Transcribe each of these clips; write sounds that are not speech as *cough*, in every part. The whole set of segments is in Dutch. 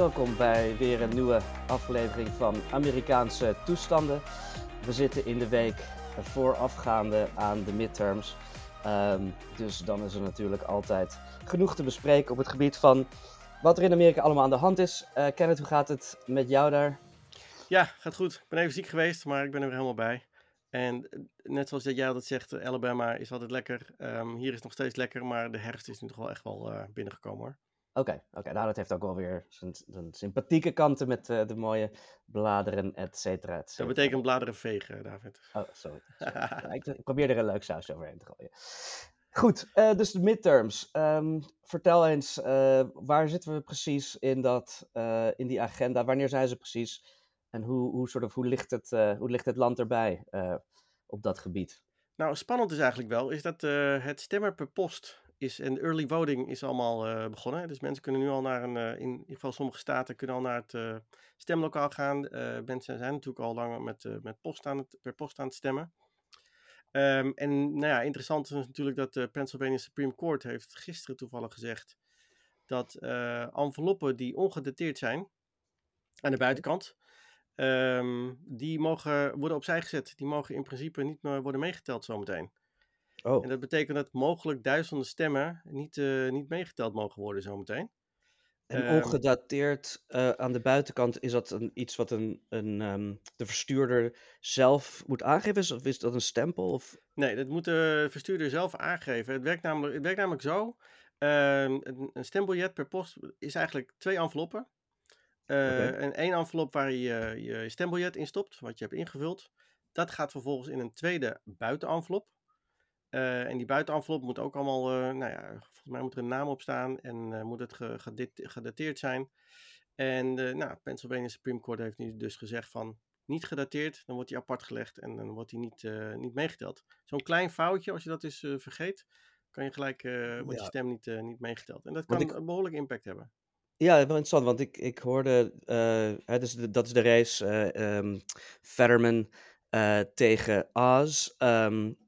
welkom bij weer een nieuwe aflevering van Amerikaanse toestanden. We zitten in de week voorafgaande aan de midterms. Ehm, dus dan is er natuurlijk altijd genoeg te bespreken op het gebied van wat er in Amerika allemaal aan de hand is. Uh, Kenneth, hoe gaat het met jou daar? Ja, gaat goed. Ik ben even ziek geweest, maar ik ben er weer helemaal bij. En eh, net zoals jij altijd zegt, eh, Alabama is altijd lekker. Um, hier is het nog steeds lekker, maar de herfst is nu toch wel echt wel binnengekomen hoor. Oké, oké. nou dat heeft ook wel weer zijn, zijn sympathieke kanten met uh, de mooie bladeren, et cetera, et cetera. Dat betekent bladeren vegen, David. Oh, sorry. *laughs* ik, probeer er een leuk saus overheen te gooien. Goed, uh, dus de midterms. Um, vertel eens, uh, waar zitten we precies in, dat, in die agenda? Wanneer zijn ze precies? En hoe, hoe, soort of, hoe, ligt, het, hoe ligt het land erbij op dat gebied? Nou, spannend is eigenlijk wel, is dat het stemmen per post is, en early voting is allemaal uh, begonnen. Dus mensen kunnen nu al naar een, uh, in ieder geval sommige staten kunnen al naar het uh, stemlokaal gaan. mensen zijn natuurlijk al langer met, met post aan het, per post aan het stemmen. Um, en nou ja, interessant is natuurlijk dat de Pennsylvania Supreme Court heeft gisteren toevallig gezegd dat enveloppen die ongedateerd zijn aan de buitenkant, um, die mogen worden opzij gezet. Die mogen in principe niet meer worden meegeteld zometeen. Oh. En dat betekent dat mogelijk duizenden stemmen niet, uh, niet meegeteld mogen worden zometeen. En ehm, ongedateerd uh, aan de buitenkant, is dat een, iets wat een, een, um, de verstuurder zelf moet aangeven? Of is dat een stempel? Of? Nee, dat moet de verstuurder zelf aangeven. Het werkt namelijk, het werkt namelijk zo. Uh, een, een, stembiljet per post is eigenlijk twee enveloppen. Uh, okay. En één envelop waar je je stembiljet in stopt, wat je hebt ingevuld. Dat gaat vervolgens in een tweede buitenenvelop. Uh, en die buitenenvelop moet ook allemaal, uh, nou ja, volgens mij moet er een naam op staan en uh, moet het gedateerd zijn. En nou, Pennsylvania Supreme Court heeft nu dus gezegd van niet gedateerd, dan wordt hij apart gelegd en dan wordt hij niet, niet meegeteld. Zo'n klein foutje, als je dat eens vergeet, kan je gelijk, wordt ja. je stem niet, niet meegeteld. En dat kan ik... een behoorlijk impact hebben. Ja, wel interessant, want ik, ik hoorde, hè, dus de, dat is de race um, Fetterman tegen Oz. Um,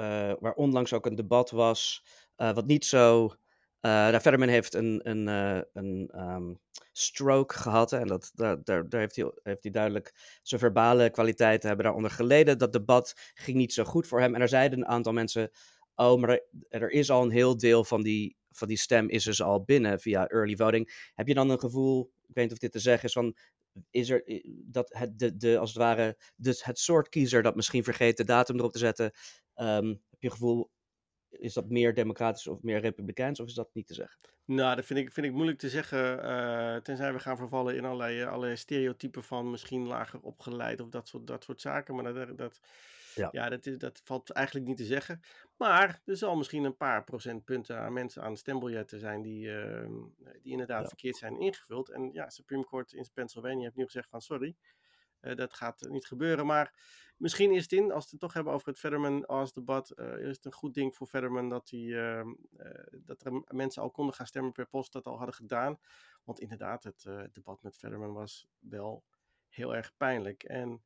uh, waar onlangs ook een debat was, uh, wat niet zo. Uh, nou, Fetterman heeft een, een, een um, stroke gehad. En dat, daar, daar, daar heeft, hij, heeft hij duidelijk zijn verbale kwaliteiten hebben daaronder geleden. Dat debat ging niet zo goed voor hem. En er zeiden een aantal mensen: Oh, maar er, er is al een heel deel van die, van die stem is dus al binnen via early voting. Heb je dan een gevoel, ik weet niet of dit te zeggen is, van is er dat het, de, de, als het ware, dus het soort kiezer dat misschien vergeet de datum erop te zetten, um, heb je gevoel, is dat meer democratisch of meer republikeins, of is dat niet te zeggen? Nou, dat vind ik, vind ik moeilijk te zeggen, uh, tenzij we gaan vervallen in allerlei, allerlei stereotypen van misschien lager opgeleid of dat soort, dat soort zaken, maar dat, dat, ja. ja, dat, is, dat valt eigenlijk niet te zeggen. Maar er zal misschien een paar procentpunten aan mensen aan stembiljetten zijn die, uh, die inderdaad ja. verkeerd zijn ingevuld. En ja, Supreme Court in Pennsylvania heeft nu gezegd van sorry, uh, dat gaat niet gebeuren. Maar misschien is het in, als we het toch hebben over het Fetterman als debat, uh, is het een goed ding voor Fetterman dat, die, uh, dat er mensen al konden gaan stemmen per post dat al hadden gedaan. Want inderdaad, het debat met Fetterman was wel heel erg pijnlijk. En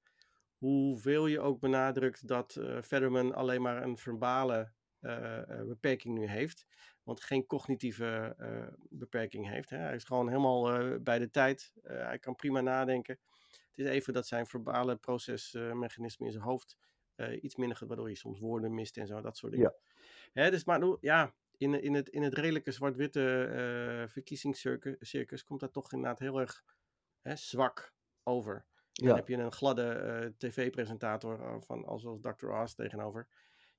hoeveel je ook benadrukt dat uh, Fetterman alleen maar een verbale uh, beperking nu heeft, want geen cognitieve uh, beperking heeft. Hè. Hij is gewoon helemaal bij de tijd. hij kan prima nadenken. Het is even dat zijn verbale procesmechanisme in zijn hoofd iets minder, waardoor hij soms woorden mist en zo, dat soort dingen. Ja. Hè, dus, maar ja, in, in, het, in het redelijke zwart-witte verkiezingscircus komt dat toch inderdaad heel erg hè, zwak over. Dan heb je een gladde uh, tv-presentator uh, van als Dr. Oz tegenover.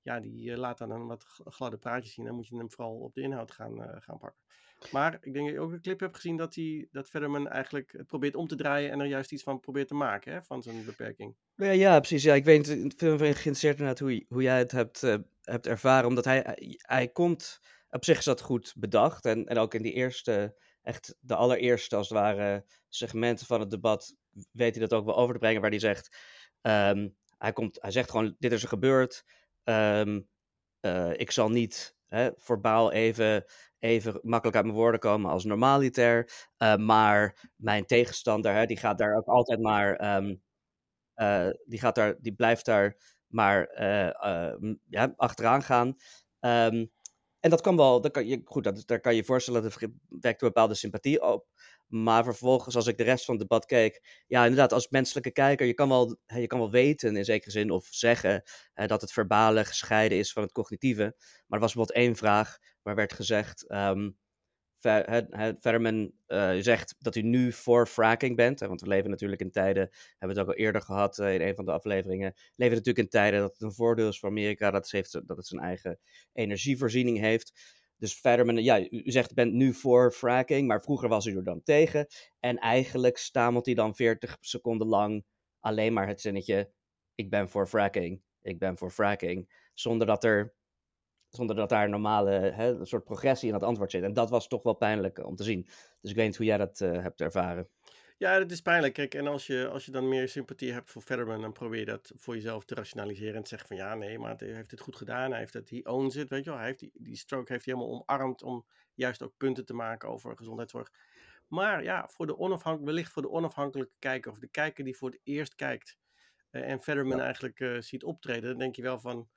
Ja, die uh, laat dan een wat gladde praatjes zien. Dan moet je hem vooral op de inhoud gaan, gaan pakken. Maar ik denk dat je ook een clip hebt gezien dat, hij, dat Fetterman eigenlijk het probeert om te draaien en er juist iets van probeert te maken, hè, van zijn beperking. Ja, ja, precies. Ja, ik weet veel van geïnteresseerd inderdaad hoe, hoe jij het hebt, hebt ervaren. Omdat hij, hij, hij komt, op zich is dat goed bedacht. En, en ook in die eerste, echt de allereerste als het ware segmenten van het debat weet hij dat ook wel over te brengen, waar hij zegt, um, hij, komt, hij zegt gewoon, dit is er gebeurd, um, uh, ik zal niet hè, even, even makkelijk uit mijn woorden komen als normaliter, uh, maar mijn tegenstander, hè, die gaat daar ook altijd maar, um, uh, die, gaat daar, die blijft daar maar ja, achteraan gaan. en dat kan wel, dat kan je, goed, dat, daar kan je voorstellen, dat wekt een bepaalde sympathie op. Maar vervolgens, als ik de rest van het debat keek, ja, inderdaad, als menselijke kijker, je kan wel, je kan wel weten in zekere zin of zeggen dat het verbale gescheiden is van het cognitieve. Maar er was bijvoorbeeld één vraag waar werd gezegd, um, zegt dat u nu voor fracking bent, want we leven natuurlijk in tijden, hebben we het ook al eerder gehad uh, in een van de afleveringen, leven natuurlijk in tijden dat het een voordeel is voor Amerika dat het, heeft, dat het zijn eigen energievoorziening heeft. Dus Fetterman, ja, u, zegt bent nu voor fracking, maar vroeger was u er dan tegen. En eigenlijk stamelt hij dan 40 seconden lang alleen maar het zinnetje, ik ben voor fracking, ik ben voor fracking, zonder dat er zonder dat daar een normale hè, een soort progressie in het antwoord zit. En dat was toch wel pijnlijk om te zien. Dus ik weet niet hoe jij dat uh, hebt ervaren. Ja, dat is pijnlijk. Kijk, en als je, als je dan meer sympathie hebt voor Fetterman, dan probeer je dat voor jezelf te rationaliseren en te zeggen van ja, nee, maar hij heeft het goed gedaan. Hij heeft het, he owns it, weet je wel. Hij heeft die, die stroke heeft hij helemaal omarmd om juist ook punten te maken over gezondheidszorg. Maar ja, voor de onafhankelijke, wellicht voor de onafhankelijke kijker of de kijker die voor het eerst kijkt uh, en Fetterman eigenlijk uh, ziet optreden, dan denk je wel van,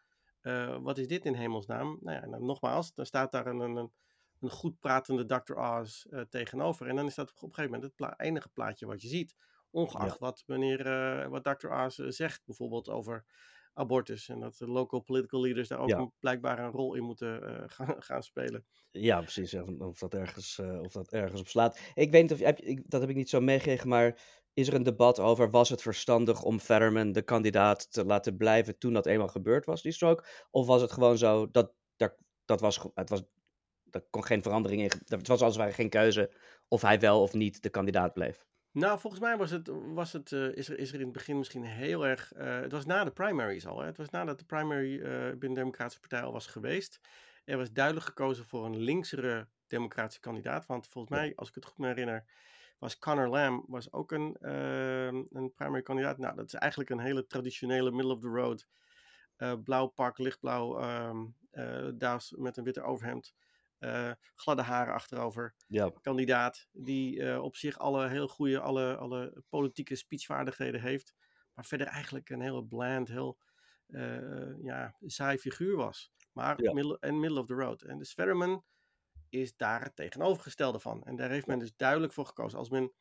uh, wat is dit in hemelsnaam? Nou ja, nogmaals, dan staat daar een, een, een goed pratende Dr. Oz uh, tegenover. En dan is dat op een gegeven moment het pla enige plaatje wat je ziet. Ongeacht ja. wat, meneer, uh, wat Dr. Oz zegt, bijvoorbeeld over abortus. En dat de local political leaders daar ook ja. een, blijkbaar een rol in moeten *laughs* gaan, gaan, spelen. Ja, precies. Of dat, ergens, of dat ergens op slaat. Ik weet niet of heb, ik, dat heb ik niet zo meegekregen, maar is er een debat over, was het verstandig om Fetterman de kandidaat te laten blijven toen dat eenmaal gebeurd was, die stroke? Of was het gewoon zo, dat, dat, dat was, het was, er kon geen verandering in, het was als het ware geen keuze of hij wel of niet de kandidaat bleef? Nou, volgens mij was het, was het, uh, is, er, is er in het begin misschien heel erg. Uh, het was na de primaries al. Hè? Het was nadat de primary uh, binnen de Democratische Partij al was geweest. Er was duidelijk gekozen voor een linksere Democratische kandidaat. Want volgens mij, als ik het goed me herinner, was Connor Lamb was ook een, uh, een primary kandidaat. Nou, dat is eigenlijk een hele traditionele middle of the road. Blauw pak, lichtblauw um, uh, daas met een witte overhemd. Uh, gladde haren achterover. Ja. Kandidaat die op zich alle heel goede, alle, alle politieke speechvaardigheden heeft. Maar verder eigenlijk een heel bland, heel ja, saai figuur was. Maar ja. middle, en middle of the road. En dus Fetterman is daar het tegenovergestelde van. En daar heeft men dus duidelijk voor gekozen. Als men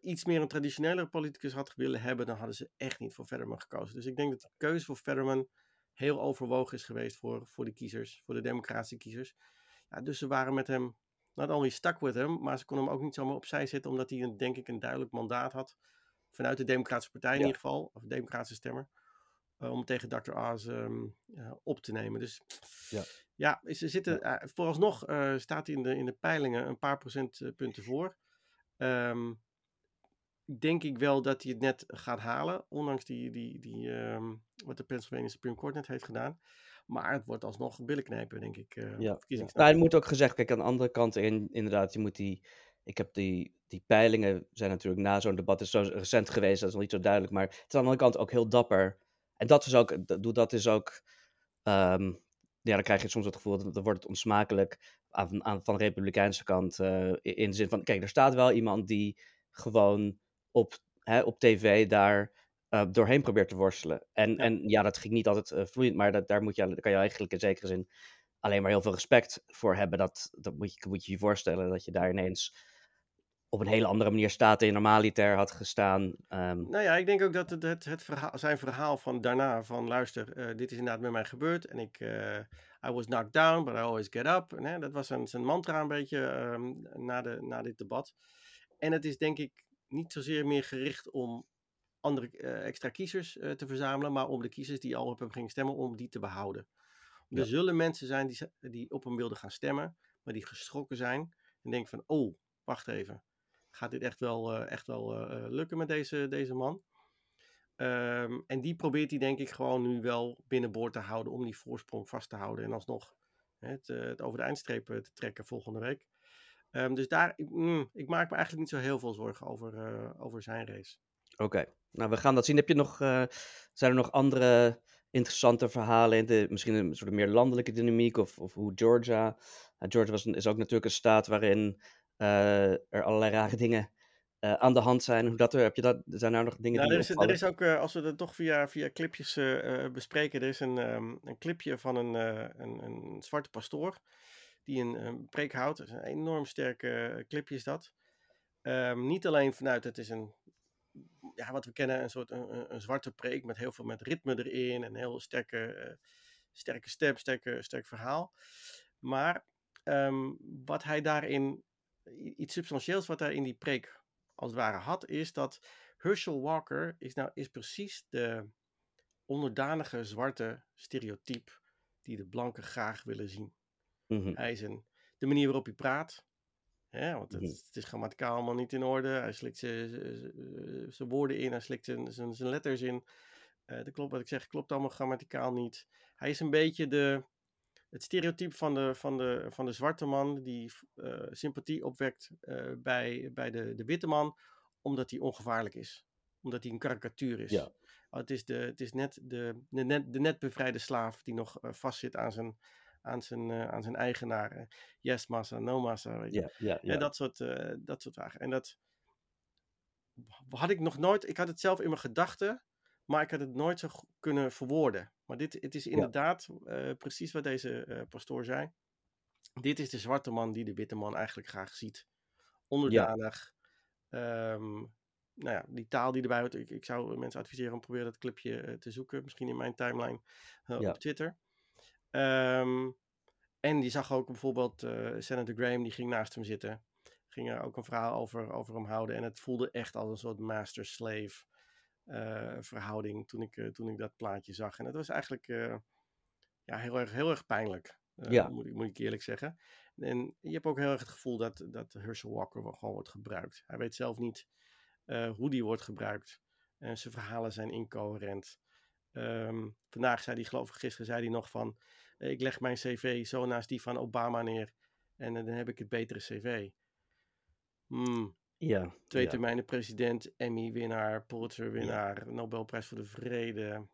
iets meer een traditionele politicus had willen hebben, dan hadden ze echt niet voor Fetterman gekozen. Dus ik denk dat de keuze voor Fetterman heel overwogen is geweest voor, voor de kiezers, voor de democratische kiezers. Ja, dus ze waren met hem, not only stuck with hem, maar ze konden hem ook niet zomaar opzij zetten, omdat hij een, denk ik een duidelijk mandaat had. Vanuit de Democratische Partij in ja. ieder geval, of de Democratische stemmer. Uh, om tegen Dr. Oz um, uh, op te nemen. Dus ja. Ja, ze zitten, uh, vooralsnog staat hij in de, in de peilingen een paar procentpunten voor. Um, denk ik wel dat hij het net gaat halen, ondanks die, die, die, um, wat de Pennsylvania Supreme Court net heeft gedaan. Maar het wordt alsnog billenknijpen, denk ik. Uh, ja. Nou, het moet ook gezegd, kijk, aan de andere kant, in, inderdaad, je moet die, ik heb die, die peilingen zijn natuurlijk na zo'n debat, is zo recent geweest, dat is nog niet zo duidelijk, maar het is aan de andere kant ook heel dapper. En dat is ook, dat is ook um, ja, dan krijg je soms het gevoel dat dan wordt het onsmakelijk aan, aan, van de republikeinse kant. Uh, in de zin van, kijk, er staat wel iemand die gewoon op, hè, op tv daar uh, doorheen probeert te worstelen. En ja, en, ja dat ging niet altijd uh, vloeiend, maar dat, daar, moet je, daar kan je eigenlijk in zekere zin alleen maar heel veel respect voor hebben. Dat, dat moet, je, moet je je voorstellen, dat je daar ineens op een hele andere manier staat in normaliter had gestaan. Um... Nou ja, ik denk ook dat het, het, het verhaal, zijn verhaal van daarna, van luister, uh, dit is inderdaad met mij gebeurd en ik, uh, I was knocked down, but I always get up. En, hè, dat was zijn, zijn mantra een beetje um, na, de, na dit debat. En het is denk ik niet zozeer meer gericht om andere uh, extra kiezers te verzamelen, maar om de kiezers die al op hem gingen stemmen, om die te behouden. Ja. Er zullen mensen zijn die, die op hem wilden gaan stemmen, maar die geschrokken zijn en denken van, oh, wacht even gaat dit echt wel, uh, echt wel lukken met deze, deze man. Um, en die probeert hij denk ik gewoon nu wel binnenboord te houden om die voorsprong vast te houden en alsnog het, het over de eindstreep te trekken volgende week. Um, dus daar, mm, ik maak me eigenlijk niet zo heel veel zorgen over, over zijn race. Oké, okay. nou we gaan dat zien. Heb je nog, zijn er nog andere interessante verhalen in de, misschien een soort meer landelijke dynamiek of, of hoe Georgia, Georgia was, is ook natuurlijk een staat waarin uh, er allerlei rare dingen uh, aan de hand zijn. Hoe dat er, heb je dat, zijn er nog dingen nou, die er is, er is ook, uh, als we het toch via, via clipjes bespreken, er is een, um, een clipje van een, een, een, zwarte pastoor die een, een preek houdt. een enorm sterke clipje is dat. Ehm, niet alleen vanuit het is een, ja, wat we kennen, een soort een, een, zwarte preek met heel veel met ritme erin en heel sterke, uh, sterke stem, sterke, sterk verhaal. Maar ehm, wat hij daarin, iets substantieels wat hij in die preek als het ware had, is dat Herschel Walker is nou is precies de onderdanige zwarte stereotype die de blanken graag willen zien. Mhm. Hij is een, de manier waarop hij praat, hè, want het, Mhm. het is grammaticaal allemaal niet in orde. Hij slikt zijn woorden in, hij slikt zijn letters in. Uh, dat klopt, wat ik zeg, klopt allemaal grammaticaal niet. Hij is een beetje de, het stereotype van de, van de, van de zwarte man die uh, sympathie opwekt uh, bij, bij de, de witte man, omdat hij ongevaarlijk is. Omdat hij een karikatuur is. Ja. Oh, het, is de, het is net de, de, net, de net bevrijde slaaf die nog vastzit aan zijn, aan zijn, uh, aan zijn eigenaar. yes, massa, no massa. Weet je. En dat soort, uh, dat soort vragen. En dat had ik nog nooit, ik had het zelf in mijn gedachten, maar ik had het nooit zo kunnen verwoorden. Maar dit, het is inderdaad ja. precies wat deze pastoor zei. Dit is de zwarte man die de witte man eigenlijk graag ziet. Onderdanig. Um, nou ja, die taal die erbij hoort. Ik, ik zou mensen adviseren om proberen dat clipje uh, te zoeken. Misschien in mijn timeline uh, ja. op Twitter. Um, en die zag ook bijvoorbeeld uh, Senator Graham, die ging naast hem zitten. Ging er ook een verhaal over, over hem houden. En het voelde echt als een soort master-slave verhouding toen ik, toen ik dat plaatje zag. En het was eigenlijk ja, heel, erg, heel erg pijnlijk. ja. moet, ik, moet ik eerlijk zeggen. En je hebt ook heel erg het gevoel dat, dat Herschel Walker gewoon wordt gebruikt. Hij weet zelf niet hoe die wordt gebruikt. En zijn verhalen zijn incoherent. Um, vandaag zei hij, geloof ik, gisteren zei hij nog van... Uh, ik leg mijn cv zo naast die van Obama neer. En uh, dan heb ik het betere cv. Hmm. Ja. Twee ja. termijnen president, Emmy-winnaar, Pulitzer-winnaar, ja. Nobelprijs voor de Vrede,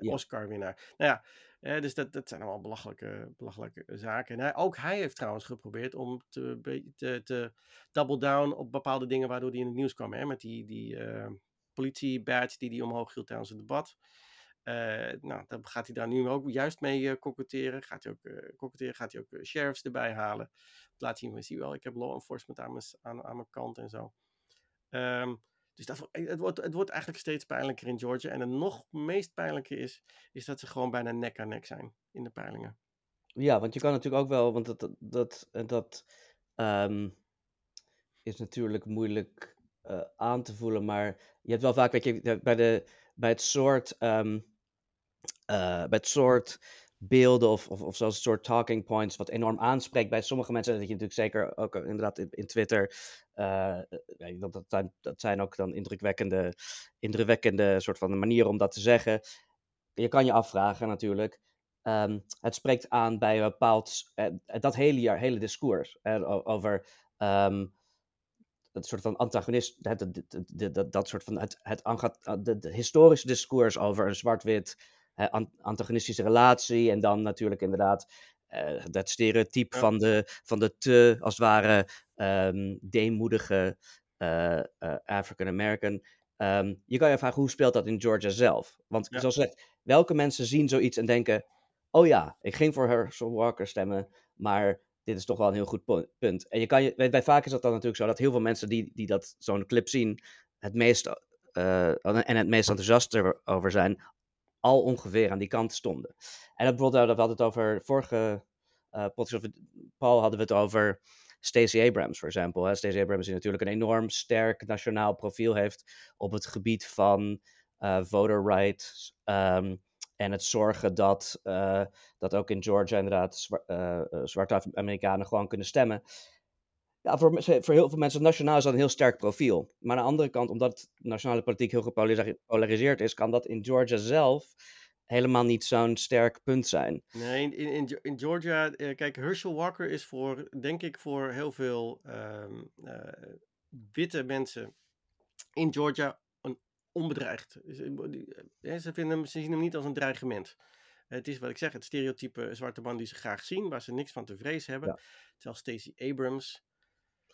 ja. Oscar-winnaar. Nou ja, eh, dus dat, dat zijn allemaal belachelijke, belachelijke zaken. En hij, ook hij heeft trouwens geprobeerd om te, te, te double down op bepaalde dingen waardoor hij in het nieuws kwam. Hè? Met die, die uh, politie-badge die hij omhoog hield tijdens het debat. Uh, nou, dan gaat hij daar nu ook juist mee koketteren. Gaat hij ook koketteren, gaat hij ook sheriffs erbij halen. Laat zien, zie wel, ik heb law enforcement aan mijn, aan, aan mijn kant en zo. Um, dus dat, het, wordt, het wordt eigenlijk steeds pijnlijker in Georgia. En het nog meest pijnlijke is, is dat ze gewoon bijna nek aan nek zijn in de peilingen. Ja, want je kan natuurlijk ook wel, want dat, dat, dat, dat um, is natuurlijk moeilijk aan te voelen, maar je hebt wel vaak, weet je, bij, de, bij het soort, um, uh, bij het soort beelden of, of, of zoals een soort talking points, wat enorm aanspreekt bij sommige mensen. Dat je natuurlijk zeker ook inderdaad in, Twitter. Uh, dat, dat, zijn, dat zijn ook dan indrukwekkende, indrukwekkende soort van manieren om dat te zeggen. Je kan je afvragen natuurlijk. Um, het spreekt aan bij een bepaald. Dat hele jaar, hele discours. Over. Um, het soort van antagonist, dat, dat, dat, dat soort van het, het, het de historische discours over een zwart-wit antagonistische relatie. En dan natuurlijk inderdaad uh, dat stereotype ja. van, de, van de te, als het ware, um, deemoedige uh, African American. Um, je kan je vragen, hoe speelt dat in Georgia zelf? Want ja. zoals gezegd, welke mensen zien zoiets en denken... Oh ja, ik ging voor Herschel Walker stemmen, maar dit is toch wel een heel goed punt. En je kan je, bij vaak is dat dan natuurlijk zo, dat heel veel mensen die, die dat zo'n clip zien... het meest, en het meest enthousiast erover zijn al ongeveer aan die kant stonden. En dat bijvoorbeeld, dat we hadden het over vorige uh, Paul hadden we het over Stacey Abrams, voor example. Stacey Abrams die natuurlijk een enorm sterk nationaal profiel heeft op het gebied van uh, voter rights um, en het zorgen dat, dat ook in Georgia inderdaad zwa zwarte Amerikanen gewoon kunnen stemmen. Ja, voor, voor heel veel mensen nationaal is dat een heel sterk profiel. Maar aan de andere kant, omdat nationale politiek heel gepolariseerd is, kan dat in Georgia zelf helemaal niet zo'n sterk punt zijn. Nee, in, in, in Georgia, uh, kijk, Herschel Walker is voor, denk ik, voor heel veel um, uh, witte mensen in Georgia een onbedreigd. Ze, vinden hem, ze zien hem niet als een dreigement. Het is wat ik zeg, het stereotype zwarte man die ze graag zien, waar ze niks van te vrezen hebben. Ja. Terwijl Stacey Abrams,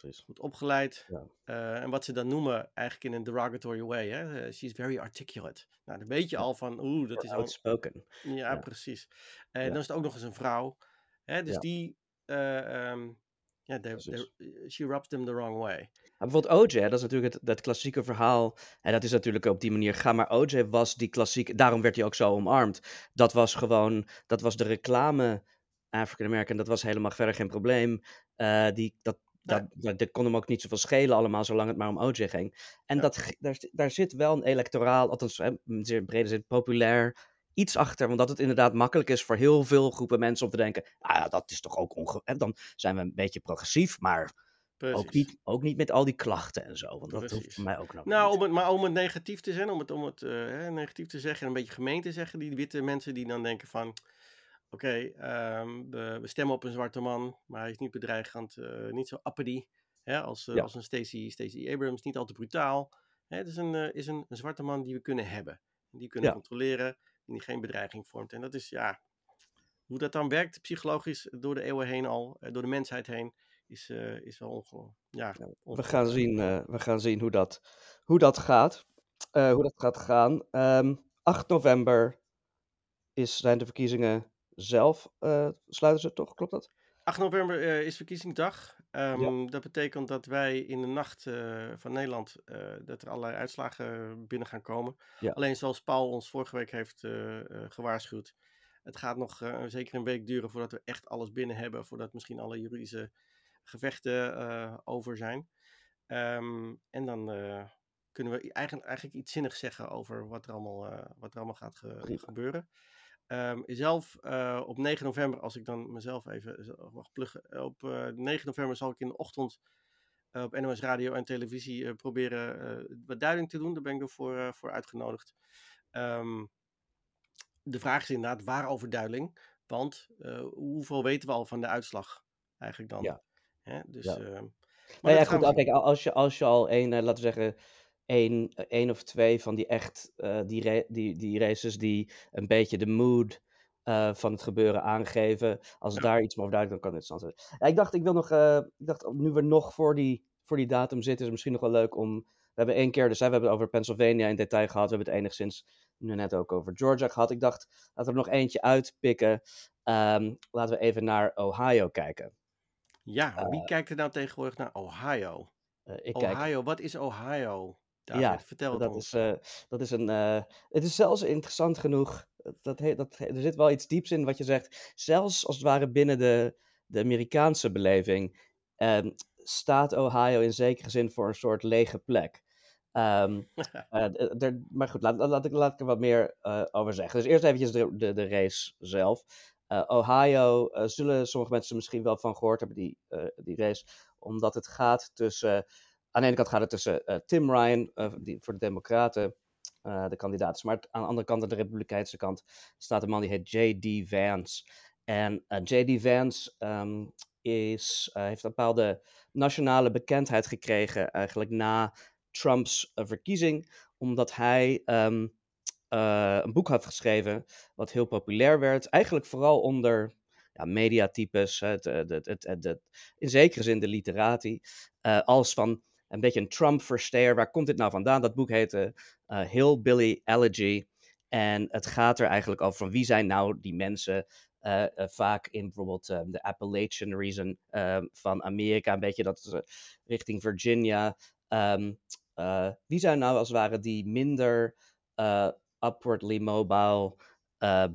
Precies. goed opgeleid. Ja. Uh, en wat ze dan noemen, eigenlijk in een derogatory way. Hè? Uh, she's very articulate. Nou, dan weet je al van, oeh, dat is outspoken. Al... Ja, Ja. precies. En dan is het ook nog eens een vrouw. Hè? Dus die, um, Ja, she rubs them the wrong way. Maar bijvoorbeeld OJ, dat is natuurlijk het, dat klassieke verhaal. En dat is natuurlijk op die manier gaan. Maar OJ was die klassieke. Daarom werd hij ook zo omarmd. Dat was gewoon. Dat was de reclame African American. Dat was helemaal verder geen probleem. Uh, die, dat, dat, dat, kon hem ook niet zoveel schelen allemaal, zolang het maar om OJ ging. En dat, daar, daar zit wel een electoraal, althans in zeer brede zin, populair iets achter. Omdat het inderdaad makkelijk is voor heel veel groepen mensen om te denken, ah ja, dat is toch ook onge... Dan zijn we een beetje progressief, maar ook niet, ook niet met al die klachten en zo. Want dat hoeft voor mij ook nog Nou, om het, maar om het negatief te zijn, om het, om het uh, negatief te zeggen en een beetje gemeen te zeggen, die witte mensen die dan denken van, oké, ehm, we, we, stemmen op een zwarte man, maar hij is niet bedreigend, uh, niet zo uppity, hè, als, uh, als een Stacey, Stacey Abrams, niet al te brutaal. Hè, het is, een, is een, een, zwarte man die we kunnen hebben, die kunnen controleren, die geen bedreiging vormt. En dat is, ja, hoe dat dan werkt psychologisch door de eeuwen heen al, door de mensheid heen, is, is wel ongewoon. Ja, we, gaan zien, we gaan zien hoe dat, hoe dat gaat. Hoe dat gaat gaan. Um, ehm, 8 november is, zijn de verkiezingen zelf. sluiten ze toch? Klopt dat? 8 november is verkiezingsdag. Um, ja. Dat betekent dat wij in de nacht van Nederland dat er allerlei uitslagen binnen gaan komen. Ja. Alleen zoals Paul ons vorige week heeft gewaarschuwd. Het gaat nog zeker een week duren voordat we echt alles binnen hebben. Voordat misschien alle juridische gevechten over zijn. Um, en dan kunnen we eigenlijk, eigenlijk iets zinnigs zeggen over wat er allemaal, wat er allemaal gaat ge gebeuren. Um, zelf op 9 november, als ik dan mezelf even mag pluggen. Op 9 november zal ik in de ochtend op NOS Radio en televisie proberen wat duiding te doen. Daar ben ik ervoor voor uitgenodigd. Um, de vraag is inderdaad waarover duiding. Want hoeveel weten we al van de uitslag eigenlijk dan? Ja. Hè? Dus, ja. Uh, nou ja, goed, kijk, als, je, als je al één, uh, laten we zeggen, één, één of twee van die echt, uh, die, die, die races die een beetje de mood uh, van het gebeuren aangeven, als ja. daar iets over duidelijk, dan kan het interessant zijn. Ja, ik dacht, ik wil nog, ik dacht, nu we nog voor die, voor die datum zitten, is het misschien nog wel leuk om, we hebben één keer, dus hè, we hebben het over Pennsylvania in detail gehad, we hebben het enigszins nu net ook over Georgia gehad. Ik dacht, laten we er nog eentje uitpikken. Um, laten we even naar Ohio kijken. Ja, wie kijkt er nou tegenwoordig naar Ohio? Ik Ohio, kijk... wat is Ohio? David, ja, vertel het dat ons. Is, uh, dat is een. Uh, het is zelfs interessant genoeg. Dat, dat, er zit wel iets dieps in wat je zegt. Zelfs als het ware binnen de, de Amerikaanse beleving. Uh, staat Ohio in zekere zin voor een soort lege plek. *laughs* Um, er, maar goed, laat, laat, ik, laat ik er wat meer over zeggen. Dus eerst eventjes de, de, de race zelf. Ohio zullen sommige mensen misschien wel van gehoord hebben, die, die race. Omdat het gaat tussen. Aan de ene kant gaat het tussen Tim Ryan, die voor de Democraten de kandidaat is. Maar aan de andere kant, aan de Republikeinse kant, staat een man die heet J.D. Vance. En J.D. Vance um, is, heeft een bepaalde nationale bekendheid gekregen, eigenlijk na Trumps verkiezing. Omdat hij. Uh, een boek had geschreven wat heel populair werd. Eigenlijk vooral onder ja, mediatypes, het, het, het, in zekere zin de literatie. Uh, als van een beetje een Trump-versteer. Waar komt dit nou vandaan? Dat boek heette uh, Hillbilly Elegy. En het gaat er eigenlijk over van wie zijn nou die mensen uh, uh, vaak in bijvoorbeeld um, de Appalachian region uh, van Amerika, een beetje dat richting Virginia. Um, wie zijn nou als het ware die minder upwardly mobile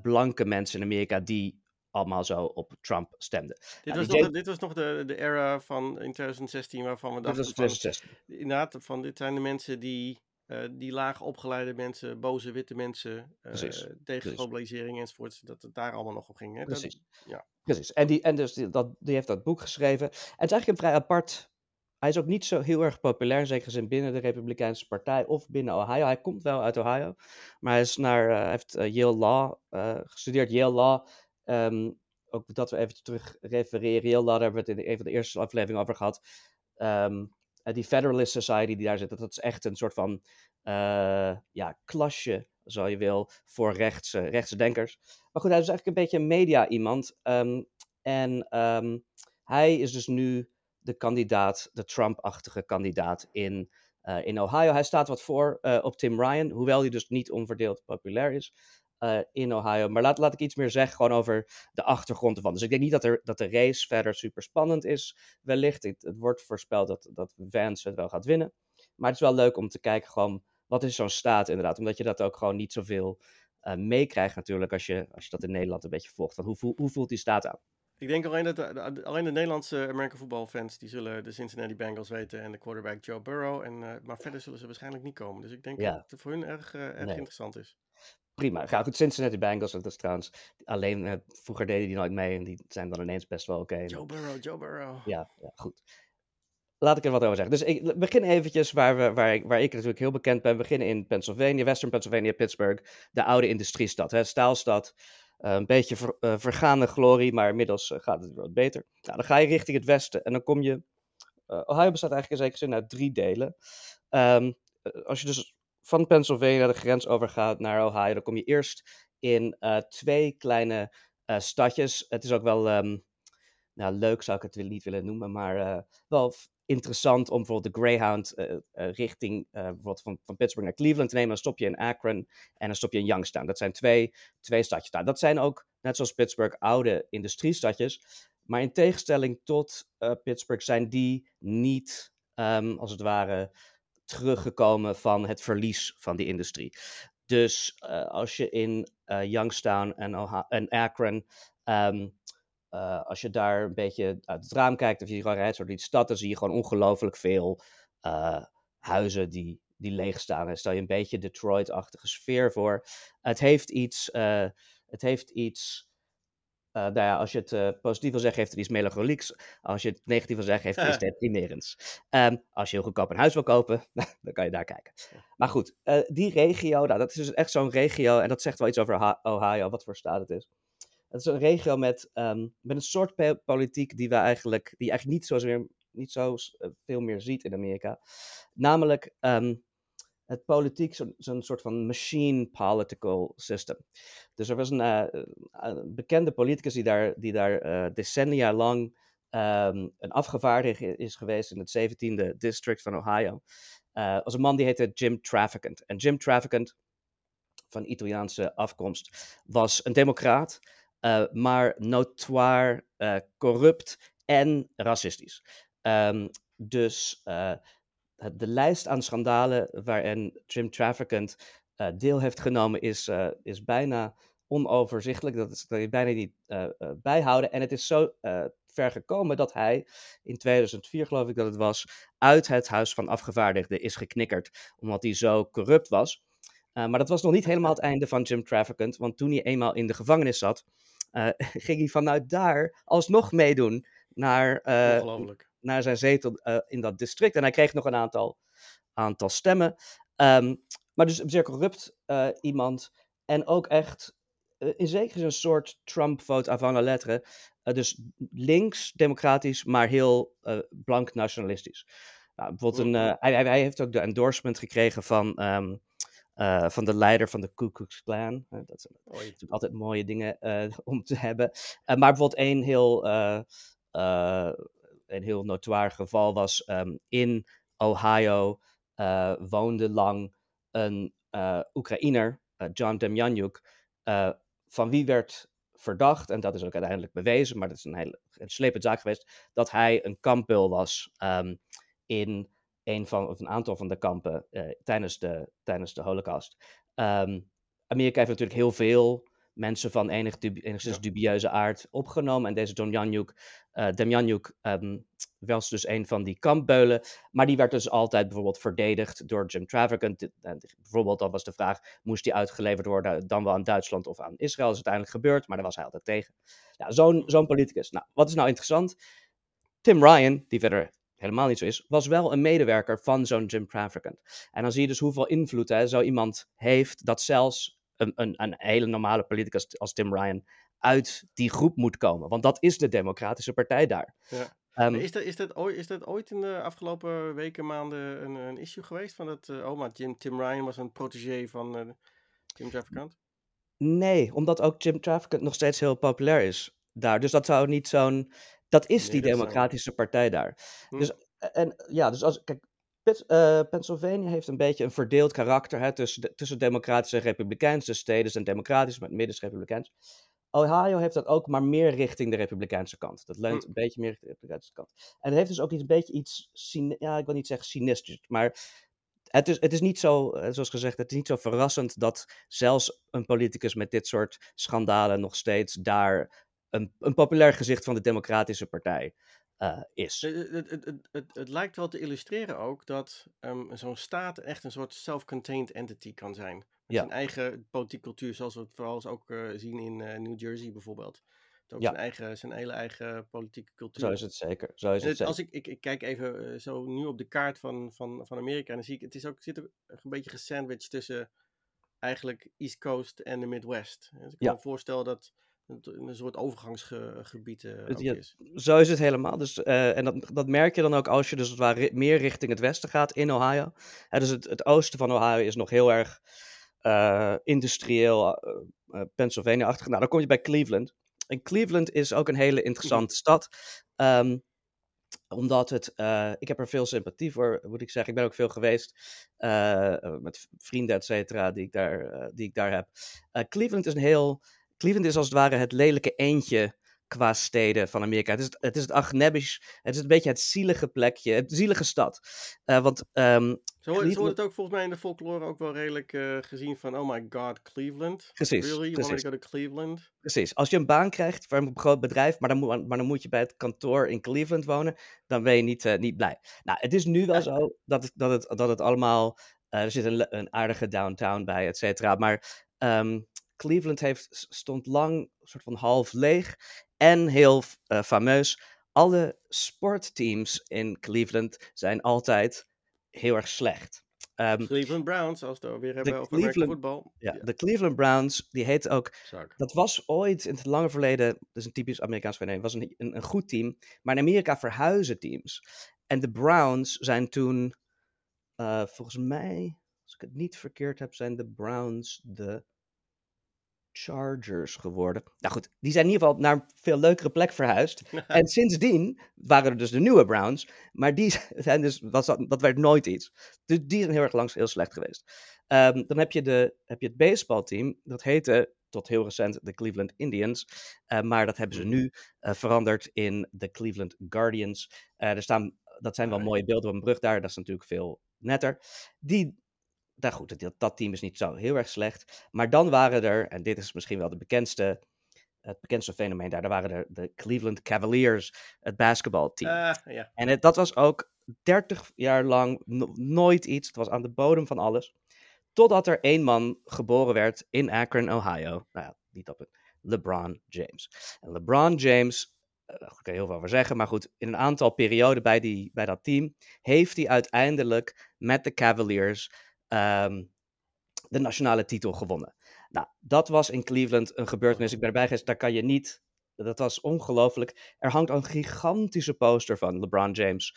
blanke mensen in Amerika die allemaal zo op Trump stemden. Dit, nou, was, nog, dit was nog de, de era van in 2016 waarvan we dachten... Dit was 2016. Van, inderdaad, van dit zijn de mensen die, uh, die laag opgeleide mensen, boze witte mensen, uh, tegen Precies. globalisering enzovoort, dat het daar allemaal nog op ging. Hè? Precies. Dat, ja. Precies. En, die, en dus die, dat, die heeft dat boek geschreven. En het is eigenlijk een vrij apart hij is ook niet zo heel erg populair, zeker zin binnen de Republikeinse Partij of binnen Ohio. Hij komt wel uit Ohio, maar hij is naar, uh, heeft Yale Law gestudeerd. Yale Law, um, ook dat we even terug refereren. Law, daar hebben we het in een van de eerste afleveringen over gehad. Um, die Federalist Society die daar zit, dat is echt een soort van ja, klasje, zo je wil, voor rechtse, denkers. Maar goed, hij is eigenlijk een beetje een media-iemand. Um, en hij is dus nu de kandidaat, de Trump-achtige kandidaat in, uh, in Ohio. Hij staat wat voor op Tim Ryan, hoewel hij dus niet onverdeeld populair is. In Ohio. Maar laat, laat ik iets meer zeggen gewoon over de achtergrond ervan. Dus ik denk niet dat, er, dat de race verder super spannend is, wellicht. Het, het wordt voorspeld dat, dat Vance het wel gaat winnen. Maar het is wel leuk om te kijken gewoon, wat is zo'n staat inderdaad? Omdat je dat ook gewoon niet zoveel uh, meekrijgt natuurlijk als je, als je dat in Nederland een beetje volgt. Hoe, hoe voelt die staat aan? Ik denk alleen dat de, alleen de Nederlandse American voetbalfans die zullen de Cincinnati Bengals weten en de quarterback Joe Burrow. En, uh, maar verder zullen ze waarschijnlijk niet komen. Dus ik denk dat het voor hun erg, uh, erg interessant is. Prima. Ga goed, Cincinnati Bengals, dat is trouwens alleen, uh, vroeger deden die nooit mee en die zijn dan ineens best wel oké. Joe Burrow, Joe Burrow. Ja, ja, goed. Laat ik er wat over zeggen. Dus ik begin eventjes waar, we, waar, ik, waar ik natuurlijk heel bekend ben. We beginnen in Pennsylvania, Western Pennsylvania, Pittsburgh. De oude industriestad, hè, staalstad. Uh, een beetje ver, uh, vergaande glorie, maar inmiddels gaat het wat beter. Nou, dan ga je richting het westen en dan kom je... Ohio bestaat eigenlijk in zekere zin uit drie delen. Um, als je dus van Pennsylvania de grens overgaat naar Ohio, dan kom je eerst in twee kleine stadjes. Het is ook wel... Um, nou, leuk zou ik het niet willen noemen, maar wel interessant om bijvoorbeeld de Greyhound richting bijvoorbeeld van, van Pittsburgh naar Cleveland te nemen. Dan stop je in Akron en dan stop je in Youngstown. Dat zijn twee, twee stadjes. Nou, dat zijn ook, net zoals Pittsburgh, oude industriestadjes. Maar in tegenstelling tot Pittsburgh zijn die niet, um, als het ware, teruggekomen van het verlies van die industrie. Dus als je in Youngstown en, Akron um, uh, als je daar een beetje uit het raam kijkt, of je gewoon rijdt door die stad, dan zie je gewoon ongelooflijk veel huizen die, die leeg staan. En stel je een beetje Detroit-achtige sfeer voor. Het heeft iets, het heeft iets nou ja, als je het positief wil zeggen, heeft het iets melancholieks. Als je het negatief wil zeggen, heeft het iets deprimerends. Um, als je heel goedkoop een huis wil kopen, *laughs* dan kan je daar kijken. Maar goed, die regio, nou, dat is dus echt zo'n regio, en dat zegt wel iets over Ohio, wat voor staat het is. Het is een regio met, um, met een soort politiek die, we eigenlijk, die je eigenlijk niet zo, meer, niet zo eh, veel meer ziet in Amerika. Namelijk um, het politiek, zo'n zo soort van machine political system. Dus er was een, een bekende politicus die daar, die daar uh, decennia lang um, een afgevaardigde is geweest in het 17e district van Ohio. Uh, was een man die heette Jim Trafficant. En Jim Trafficant, van Italiaanse afkomst, was een democraat. Maar notoire corrupt en racistisch. Um, dus de lijst aan schandalen waarin Jim Trafficant deel heeft genomen is, is bijna onoverzichtelijk. Dat, is, dat je bijna niet bijhouden. En het is zo ver gekomen dat hij in 2004, geloof ik dat het was, uit het Huis van Afgevaardigden is geknikkerd. Omdat hij zo corrupt was. maar dat was nog niet helemaal het einde van Jim Trafficant. Want toen hij eenmaal in de gevangenis zat, *laughs* ging hij vanuit daar alsnog meedoen naar, naar zijn zetel uh, in dat district. En hij kreeg nog een aantal, aantal stemmen. Um, maar dus een zeer corrupt iemand. En ook echt in zekere zin een soort Trump-vote avant la lettre. dus links, democratisch, maar heel blank nationalistisch. Nou, bijvoorbeeld een, hij, hij, heeft ook de endorsement gekregen van um, uh, van de leider van de Ku Klux Klan. Dat zijn natuurlijk altijd mooie dingen *laughs* om te hebben. maar bijvoorbeeld één heel, een heel notoire geval was um, in Ohio woonde lang een Oekraïner, John Demjanjuk, van wie werd verdacht, en dat is ook uiteindelijk bewezen, maar dat is een hele een slepende zaak geweest, dat hij een kampbeul was um, in een, van, of een aantal van de kampen tijdens, de, tijdens de Holocaust. Um, Amerika heeft natuurlijk heel veel mensen van enig dubi enigszins ja. dubieuze aard opgenomen. En deze John Janjuk, uh, Demjanjuk um, was dus een van die kampbeulen. Maar die werd dus altijd bijvoorbeeld verdedigd door Jim Trafficant. bijvoorbeeld, dan was de vraag, moest die uitgeleverd worden dan wel aan Duitsland of aan Israël? Dat is uiteindelijk gebeurd, maar daar was hij altijd tegen. Ja, Zo'n zo'n politicus. Nou, wat is nou interessant? Tim Ryan, die verder helemaal niet zo is, was wel een medewerker van zo'n Jim Trafficant. En dan zie je dus hoeveel invloed hè, zo iemand heeft, dat zelfs een, een, een hele normale politicus als Tim Ryan uit die groep moet komen. Want dat is de Democratische Partij daar. Ja. Um, is, dat, is, dat ooit, is dat ooit in de afgelopen weken, maanden een, een issue geweest? Van dat, uh, oh, maar Jim, Tim Ryan was een protégé van uh, Jim Trafficant? Nee, omdat ook Jim Trafficant nog steeds heel populair is daar. Dus dat zou niet zo'n dat is die democratische partij daar. Hm. Dus, en ja, dus als, kijk, Pennsylvania heeft een beetje een verdeeld karakter hè, tussen, tussen democratische en republikeinse steden zijn democratisch, maar het midden is republikeins. Ohio heeft dat ook, maar meer richting de republikeinse kant. Dat leunt hm. een beetje meer richting de republikeinse kant. En het heeft dus ook iets, een beetje iets, ja, ik wil niet zeggen sinisters, maar het is, het is niet zo, eh, zoals gezegd, het is niet zo verrassend dat zelfs een politicus met dit soort schandalen nog steeds daar een, een populair gezicht van de Democratische Partij uh, is. Het, het, het, het, het, lijkt wel te illustreren ook dat um, zo'n staat echt een soort self-contained entity kan zijn. Met ja. zijn eigen politieke cultuur, zoals we het vooral ook uh, zien in uh, New Jersey bijvoorbeeld. Ook ja. zijn, eigen, zijn hele eigen politieke cultuur. Zo is het zeker. Zo is het, zeker. Als ik, ik, ik, kijk even zo nu op de kaart van, van, van Amerika, en dan zie ik, het is ook, zit er een beetje gesandwiched tussen eigenlijk East Coast en de Midwest. Dus ik kan me voorstellen dat een soort overgangsgebied uh, is. Zo is het helemaal. Dus, uh, en dat, dat merk je dan ook als je dus waar meer richting het westen gaat in Ohio. Dus het, het oosten van Ohio is nog heel erg uh, industrieel, Pennsylvania-achtig. Nou, dan kom je bij Cleveland. En Cleveland is ook een hele interessante mhm. stad. Um, omdat het, ik heb er veel sympathie voor, moet ik zeggen. Ik ben ook veel geweest met vrienden, et cetera, die, ik daar, die ik daar heb. Cleveland is een heel Cleveland is als het ware het lelijke eendje qua steden van Amerika. Het is het, is het Agnebisch, het is een beetje het zielige plekje, het zielige stad. Uh, want, um, zo, wordt het ook volgens mij in de folklore ook wel redelijk uh, gezien van, oh my god, Cleveland. Precies. Really? You precies. want to go to Cleveland? Precies. Als je een baan krijgt voor een groot bedrijf, maar dan, moet, maar dan moet je bij het kantoor in Cleveland wonen, dan ben je niet, uh, niet blij. Nou, het is nu wel zo dat het, dat het, dat het allemaal, er zit een, een aardige downtown bij, et cetera, maar... Um, Cleveland heeft, stond lang een soort van half leeg en heel uh, fameus. Alle sportteams in Cleveland zijn altijd heel erg slecht. Um, Cleveland Browns, als we het weer hebben over Cleveland, voetbal. Ja, de Cleveland Browns, die heet ook... Dat was ooit in het lange verleden, dat is een typisch Amerikaans fenomeen, was een, een, een, goed team. Maar in Amerika verhuizen teams. En de Browns zijn toen, uh, volgens mij, als ik het niet verkeerd heb, zijn de Browns de Chargers geworden. Nou goed, die zijn in ieder geval naar een veel leukere plek verhuisd. *laughs* en sindsdien waren er dus de nieuwe Browns. Maar die *laughs* zijn dus, was dat, werd nooit iets. Dus die zijn heel erg langs heel slecht geweest. Um, dan heb je, de, heb je het baseballteam. Dat heette tot heel recent de Cleveland Indians. Uh, maar dat hebben ze nu uh, veranderd in de Cleveland Guardians. Uh, er staan, dat zijn wel mooie beelden op een brug daar. Dat is natuurlijk veel netter. Die nou goed, dat, dat team is niet zo heel erg slecht. Maar dan waren er, en dit is misschien wel de bekendste, het bekendste fenomeen daar, daar waren er de Cleveland Cavaliers, het basketbalteam. Uh, ja. En het, dat was ook 30 jaar lang nooit iets. Het was aan de bodem van alles. Totdat er één man geboren werd in Akron, Ohio. Nou ja, niet op het. LeBron James. En LeBron James, uh, daar kan je heel veel over zeggen, maar goed, in een aantal perioden bij, die, bij dat team heeft hij uiteindelijk met de Cavaliers um, de nationale titel gewonnen. Nou, dat was in Cleveland een gebeurtenis. Ik ben erbij geweest, daar kan je niet. Dat was ongelooflijk. Er hangt een gigantische poster van LeBron James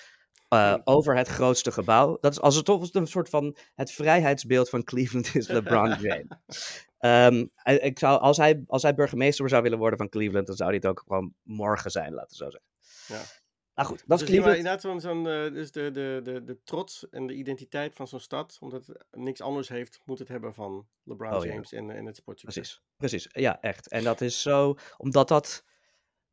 uh, over het grootste gebouw. Dat is als het toch een soort van het vrijheidsbeeld van Cleveland is *laughs* LeBron James. um, ik zou, als, hij, als hij burgemeester zou willen worden van Cleveland, dan zou hij het ook gewoon morgen zijn, laten we zo zeggen. Ja. Nou goed, dat is dus Cleveland. inderdaad zo'n, zo'n uh, dus de, de, de, de trots en de identiteit van zo'n stad, omdat het niks anders heeft, moet het hebben van LeBron oh, James ja. en, en het sportje. Precies, precies. Ja, echt. En dat is zo, omdat dat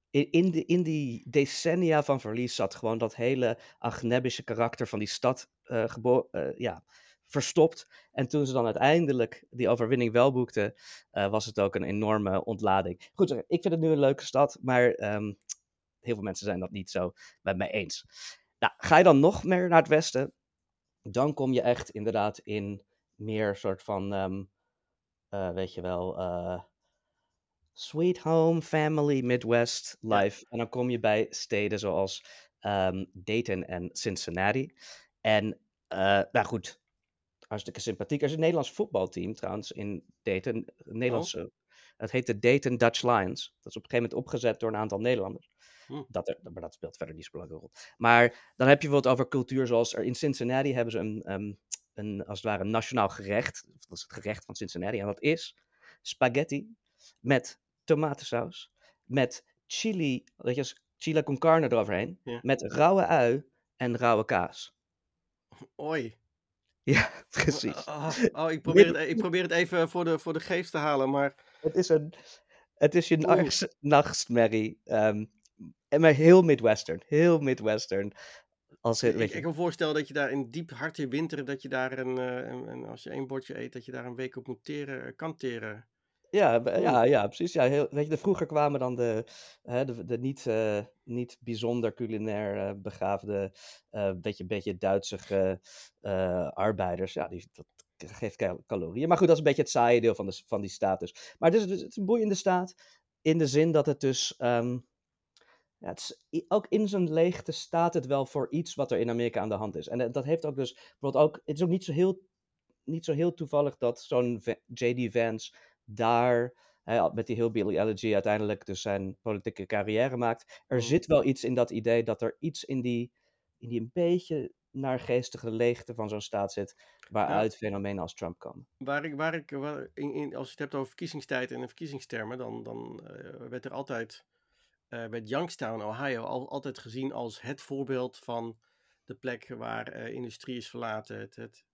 in, in, de, in die decennia van verlies zat gewoon dat hele agnebische karakter van die stad uh, gebo- uh, ja, verstopt. En toen ze dan uiteindelijk die overwinning wel boekten, was het ook een enorme ontlading. Goed, ik vind het nu een leuke stad, maar um, heel veel mensen zijn dat niet zo met mij eens. Nou, ga je dan nog meer naar het westen, dan kom je echt inderdaad in meer soort van, um, uh, weet je wel, uh, sweet home, family, Midwest life. En dan kom je bij steden zoals um, Dayton en Cincinnati. En, uh, nou goed, hartstikke sympathiek. Er is een Nederlands voetbalteam trouwens in Dayton. Nederlandse, oh. Het heet de Dayton Dutch Lions. Dat is op een gegeven moment opgezet door een aantal Nederlanders. Hm. Dat er, maar dat speelt verder niet zo belangrijke rol. Maar dan heb je bijvoorbeeld over cultuur zoals er in Cincinnati hebben ze een, um, een als het ware een nationaal gerecht. Dat is het gerecht van Cincinnati. En dat is spaghetti met tomatensaus, met chili, weet je, chili con carne eroverheen, ja. met rauwe ui en rauwe kaas. Oi. *laughs* Ja, precies. Oh, oh, ik, probeer het, e, ik probeer het even voor de, voor de geest te halen, maar... Het is, een, het is je nachtmerrie. Um, maar heel Midwestern. Heel Midwestern. Als, ik, ik kan me voorstellen dat je daar in diep harte winter, dat je daar een, een, een, als je één bordje eet, dat je daar een week op moet teren, kan teren. Ja, ja, ja, precies. Ja, heel, weet je, de, vroeger kwamen dan de, hè, de, de niet, uh, niet bijzonder culinair uh, begaafde, uh, beetje, beetje Duitse arbeiders. Ja, die, dat geeft calorieën. Maar goed, dat is een beetje het saaie deel van, de, van die staat dus. Maar het is, het is een boeiende staat in de zin dat het dus... Um, ja, het is, ook in zijn leegte staat het wel voor iets wat er in Amerika aan de hand is. En dat heeft ook dus bijvoorbeeld ook. Het is ook niet zo heel, niet zo heel toevallig dat zo'n J.D. Vance daar hè, met die Hillbilly Elegy uiteindelijk dus zijn politieke carrière maakt. Er mm. zit wel iets in dat idee dat er iets in die, in die een beetje naargeestige leegte van zo'n staat zit, waaruit fenomenen als Trump komen. Waar ik, waar ik, in, in, als je het hebt over verkiezingstijd en verkiezingstermen, dan, dan uh, werd er altijd, uh, werd Youngstown, Ohio, al, altijd gezien als het voorbeeld van de plek waar uh, industrie is verlaten, het, het,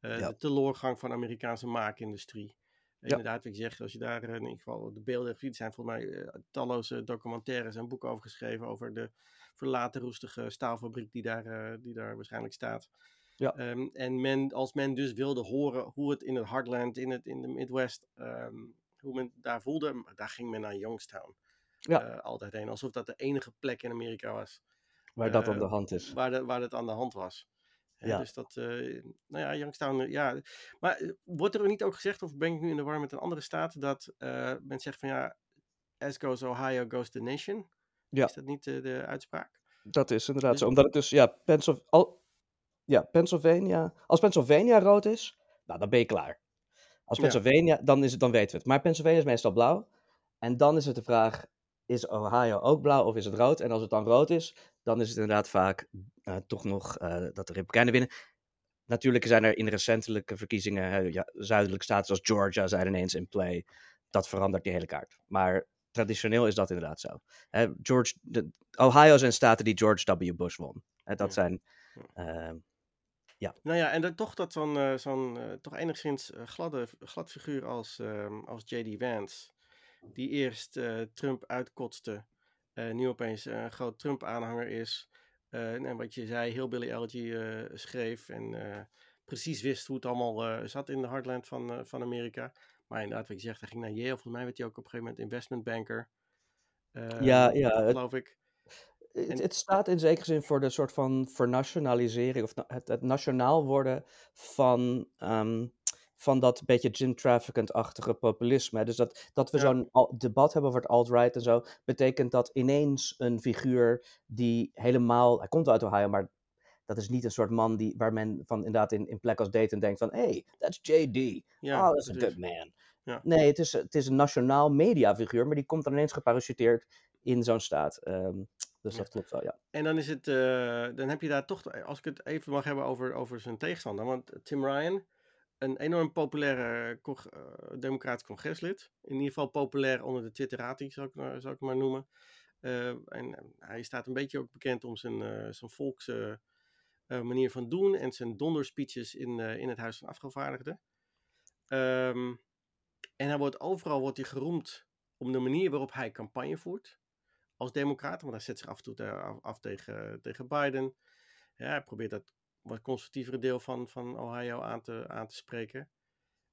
ja. de teleurgang van de Amerikaanse maakindustrie. Inderdaad, wat ik zeg, als je daar in ieder geval de beelden ziet, zijn volgens mij uh, talloze documentaires en boeken over geschreven over de verlaten roestige staalfabriek die daar, uh, die daar waarschijnlijk staat. Ja. Um, en men, als men dus wilde horen hoe het in het Heartland, in, het, in de Midwest, um, hoe men daar voelde, daar ging men naar Youngstown. Ja. Uh, altijd heen, alsof dat de enige plek in Amerika was. Waar dat aan de hand is. Waar, de, waar het aan de hand was. Ja. Dus dat, uh, nou ja, Youngstown, eh, ja. Maar eh, wordt er niet ook gezegd, of ben ik nu in de war met een andere staat, dat uh, men zegt van ja, as goes Ohio, goes the nation? Ja. Is dat niet uh, de uitspraak? Dat is inderdaad dus... zo. Omdat het dus, ja, Pennsylvania, al, ja, Pennsylvania, als Pennsylvania rood is, nou, dan ben je klaar. Als Pennsylvania, ja. dan, is het, dan weten we het. Maar Pennsylvania is meestal blauw. En dan is het de vraag, is Ohio ook blauw of is het rood? En als het dan rood is, dan is het inderdaad vaak uh, toch nog uh, dat de Republikeinen winnen. Natuurlijk zijn er in recentelijke verkiezingen ja, zuidelijke staten zoals Georgia zijn ineens in play. Dat verandert die hele kaart. Maar traditioneel is dat inderdaad zo. George, de, Ohio zijn staten die George W. Bush won. dat ja. zijn. Ehm, ja. Nou ja, en dan toch dat zo'n zo'n toch enigszins gladde, glad figuur als, ehm, als J.D. Vance, die eerst Trump uitkotste uh, nu opeens een groot Trump-aanhanger is. Uh, en wat je zei, heel Billy uh, schreef en precies wist hoe het allemaal zat in de heartland van, van Amerika. Maar inderdaad, wat je zegt, hij ging naar Yale. Volgens mij werd hij ook op een gegeven moment investmentbanker. ja, ja. Geloof ik. Het, het, staat in zekere zin voor de soort van vernationalisering of het, het nationaal worden van um, van dat beetje gin trafficant-achtige populisme. Dus dat, dat we zo'n debat hebben over het alt-right en zo, betekent dat ineens een figuur die helemaal, hij komt uit Ohio, maar dat is niet een soort man die, waar men van inderdaad in, in plek als Dayton denkt van, hey, that's JD. Ja, oh, that's a good man. Ja. Nee, het is, het is een nationaal mediafiguur, maar die komt dan ineens geparachuteerd in zo'n staat. Um, dus dat klopt wel, ja. En dan is het, uh, dan heb je daar toch, als ik het even mag hebben over, over zijn tegenstander, want Tim Ryan, een enorm populaire uh, democratisch congreslid. In ieder geval populair onder de Twitterati, zou ik, zou ik maar noemen. Uh, en hij staat een beetje ook bekend om zijn, uh, zijn volks manier van doen en zijn donderspeeches in, in het Huis van Afgevaardigden. Um, en hij wordt overal wordt hij geroemd om de manier waarop hij campagne voert als democrat. Want hij zet zich af en toe af, af tegen, tegen Biden. Ja, hij probeert dat wat conservatievere deel van, van Ohio aan te, aan te spreken.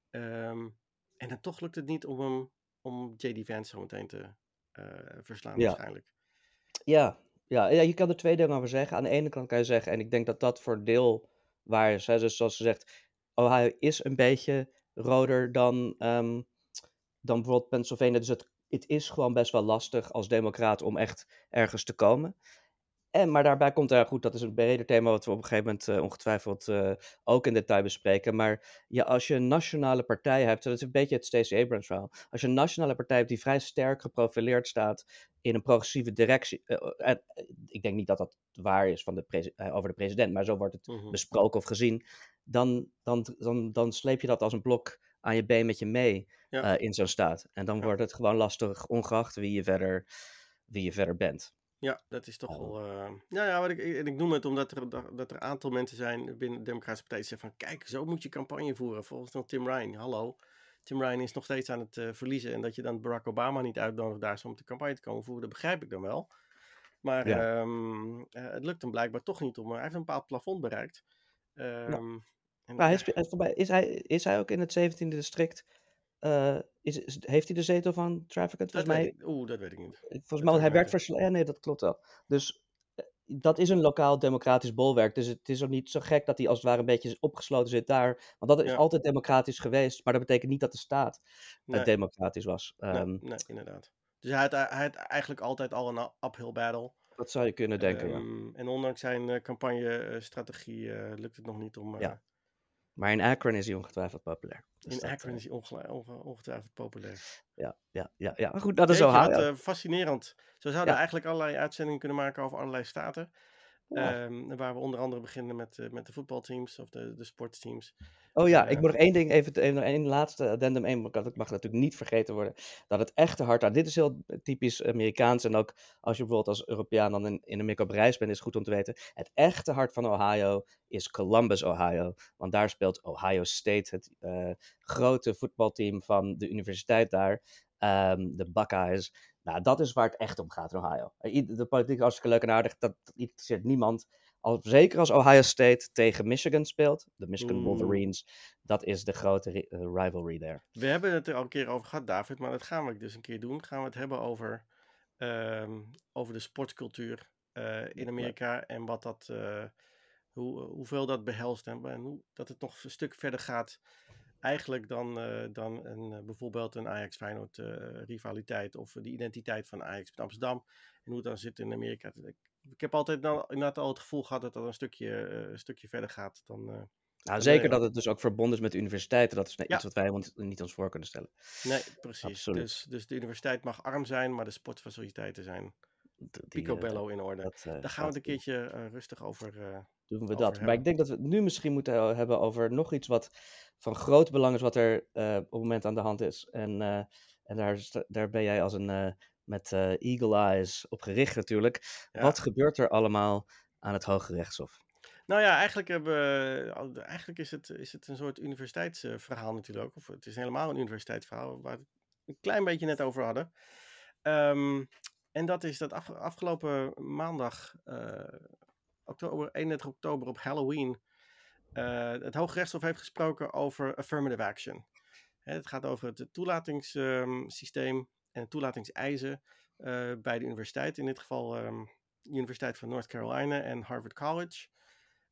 Um, en dan toch lukt het niet om hem, om J.D. Vance zo meteen te uh, verslaan, ja. waarschijnlijk. Ja. Ja, ja, je kan er twee dingen over zeggen. Aan de ene kant kan je zeggen, en ik denk dat dat voor deel waar is. Hè, dus zoals ze zegt, Ohio is een beetje roder dan, um, dan bijvoorbeeld Pennsylvania. Dus het, het is gewoon best wel lastig als democraat om echt ergens te komen. En, maar daarbij komt er goed, dat is een breder thema wat we op een gegeven moment uh, ongetwijfeld uh, ook in detail bespreken. Maar ja, als je een nationale partij hebt, dat is een beetje het Stacey Abrams verhaal. Als je een nationale partij hebt die vrij sterk geprofileerd staat in een progressieve directie. Uh, ik denk niet dat dat waar is van de over de president, maar zo wordt het -hmm. besproken of gezien. Dan, dan, dan, dan sleep je dat als een blok aan je been met je mee ja. in zo'n staat. En dan ja. wordt het gewoon lastig, ongeacht wie je verder, wie je verder bent. Ja, dat is toch Oh. wel. eh, Nou ja, wat ik, en ik noem het omdat er, dat er een aantal mensen zijn binnen de Democratische Partij die zeggen van kijk, zo moet je campagne voeren. Volgens nog Tim Ryan. Hallo. Tim Ryan is nog steeds aan het eh, verliezen. En dat je dan Barack Obama niet uitnodigt daar om de campagne te komen voeren, dat begrijp ik dan wel. Maar Ja. ehm, eh, het lukt hem blijkbaar toch niet om. Hij heeft een bepaald plafond bereikt. Ehm, en Maar hij ja, is, is, hij, is hij ook in het 17e district? Eh, is, is- heeft hij de zetel van Trafficant? Volgens mij, oeh, dat weet ik niet. volgens zou mij hij werkt voor. Ja, nee, dat klopt wel. Dus eh, dat is een lokaal democratisch bolwerk. Dus het is ook niet zo gek dat hij als het ware een beetje opgesloten zit daar. Want dat is Ja. altijd democratisch geweest. Maar dat betekent niet dat de staat eh, Nee, democratisch was. nee, Ehm, nee, inderdaad. Dus hij had, hij had eigenlijk altijd al een uphill battle. dat zou je kunnen denken, ja. Ehm, En ondanks zijn eh, campagne-strategie eh, lukt het nog niet om. eh, Ja. Maar in Akron is hij ongetwijfeld populair. Dus in dat, Akron eh, is hij ongetwijfeld populair. ja, ja, ja, ja. Maar goed, dat is Ohio. wat eh, fascinerend. Zo zouden we eigenlijk allerlei uitzendingen kunnen maken over allerlei staten. Ja. Ehm, waar we onder andere beginnen met, eh, met de voetbalteams of de, de sportsteams. Oh ja, ik Eh, moet nog één ding, even, even nog één laatste addendum, één, want dat mag natuurlijk niet vergeten worden, dat het echte hart, dit is heel typisch Amerikaans en ook als je bijvoorbeeld als Europeaan dan in, in Amerika op reis bent, is het goed om te weten, het echte hart van Ohio is Columbus, Ohio, want daar speelt Ohio State, het eh, grote voetbalteam van de universiteit daar, ehm, de Buckeyes. Nou, dat is waar het echt om gaat in Ohio. Eh, De politiek is hartstikke leuk en aardig, dat, interesseert niemand. Al, zeker als Ohio State tegen Michigan speelt, de Michigan Mm. Wolverines, dat is de grote eh, rivalry daar. We hebben het er al een keer over gehad, David, maar dat gaan we dus een keer doen. Gaan we het hebben over, ehm, over de sportcultuur eh, in Amerika en wat dat, hoe, hoeveel dat behelst en, en hoe, dat het nog een stuk verder gaat eigenlijk dan, eh, dan een, eh, bijvoorbeeld een Ajax-Feyenoord eh, rivaliteit of de identiteit van Ajax met Amsterdam en hoe het dan zit in Amerika. Ik, heb altijd nou, inderdaad al het gevoel gehad dat dat een stukje, een stukje verder gaat dan... Nou, dan zeker Nederland. dat het dus ook verbonden is met de universiteiten. Dat is Ja. iets wat wij ons niet ons voor kunnen stellen. Nee, precies. Absoluut. Dus, dus de universiteit mag arm zijn, maar de sportfaciliteiten zijn die, eh, picobello in orde. dat, eh, Daar gaan we het een keertje eh, rustig over. doen we dat. Maar ik denk dat we het nu misschien moeten hebben over nog iets wat van groot belang is, wat er op het moment aan de hand is. En, en daar, daar ben jij als een met eagle eyes op gericht natuurlijk. Ja. Wat gebeurt er allemaal aan het Hoge Rechtshof? Nou ja, eigenlijk, hebben, eigenlijk is, het, is het een soort universiteitsverhaal natuurlijk ook. Of het is helemaal een universiteitsverhaal waar we het een klein beetje net over hadden. Ehm, en dat is dat af- afgelopen maandag, eh, oktober, 31 oktober op Halloween, eh, het Hooggerechtshof heeft gesproken over affirmative action. Hè, het gaat over het toelatingssysteem en toelatingseisen eh, bij de universiteit. In dit geval ehm, de Universiteit van North Carolina en Harvard College.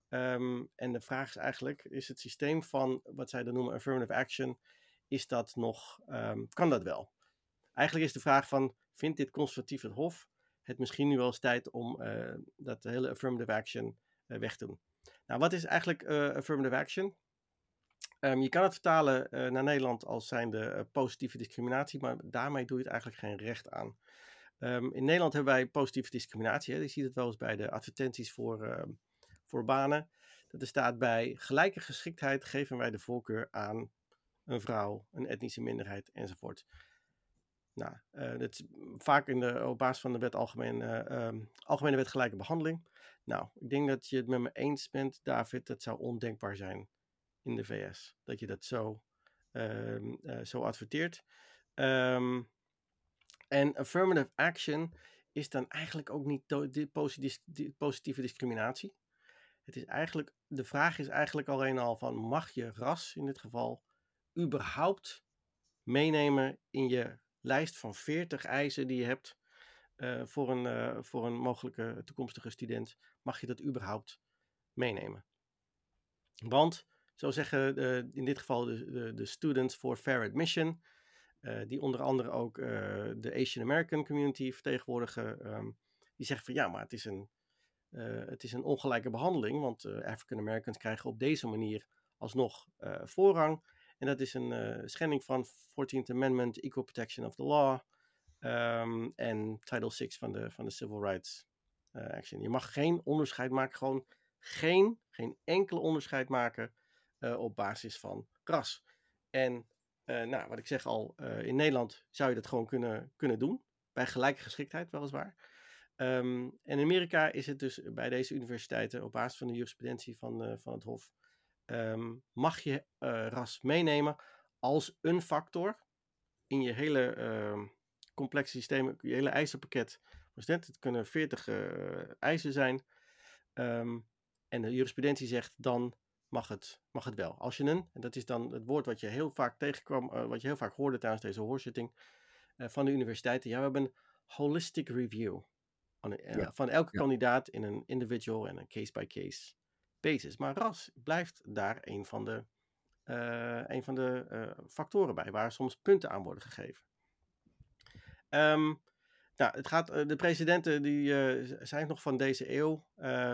Ehm, en de vraag is eigenlijk, is het systeem van wat zij dan noemen affirmative action, is dat nog, ehm, kan dat wel? Eigenlijk is de vraag van, vindt dit conservatief het Hof het misschien nu wel eens tijd om eh, dat hele affirmative action eh, weg te doen? Nou, wat is eigenlijk eh, affirmative action? Ehm, je kan het vertalen naar Nederland als zijnde positieve discriminatie, maar daarmee doe je het eigenlijk geen recht aan. Ehm, in Nederland hebben wij positieve discriminatie. Hè? Je ziet het wel eens bij de advertenties voor, voor banen. Dat er staat bij gelijke geschiktheid geven wij de voorkeur aan een vrouw, een etnische minderheid enzovoort. Nou, eh, dat is vaak in de, op basis van de wet eh, ehm, Algemene Wet Gelijke Behandeling. Nou, ik denk dat je het met me eens bent, David. Dat zou ondenkbaar zijn in de VS. Dat je dat zo, ehm, eh, zo adverteert. Ehm, en affirmative action is dan eigenlijk ook niet positieve discriminatie. Het is eigenlijk, de vraag is eigenlijk alleen al van mag je ras in dit geval überhaupt meenemen in je lijst van 40 eisen die je hebt eh, voor, een, eh, voor een mogelijke toekomstige student. Mag je dat überhaupt meenemen? Want, zo zeggen de, in dit geval de, de, de Students for Fair Admission, eh, die onder andere ook eh, de Asian American community vertegenwoordigen, ehm, die zeggen van ja, maar het is een, eh, het is een ongelijke behandeling, want eh, African Americans krijgen op deze manier alsnog eh, voorrang. En dat is een eh, schending van 14th Amendment, Equal Protection of the Law ehm, en Title VI van de, van de Civil Rights eh, Action. Je mag geen onderscheid maken, gewoon geen, geen enkele onderscheid maken eh, op basis van ras. En nou, wat ik zeg al, in Nederland zou je dat gewoon kunnen, kunnen doen, bij gelijke geschiktheid weliswaar. Ehm, en in Amerika is het dus bij deze universiteiten op basis van de jurisprudentie van, van het Hof, ehm, mag je ras meenemen als een factor in je hele uh, complexe systeem, je hele eisenpakket. Het kunnen 40 eisen zijn. Um, en de jurisprudentie zegt dan mag het, mag het wel. Als je een, en dat is dan het woord wat je heel vaak tegenkwam, uh, wat je heel vaak hoorde tijdens deze hoorzitting uh, van de universiteiten. Ja, we hebben een holistic review uh, van elke ja. kandidaat in een individual en een case-by-case basis. Maar ras blijft daar een van de, een van de factoren bij, waar soms punten aan worden gegeven. Um, nou, het gaat, eh, de presidenten die zijn nog van deze eeuw.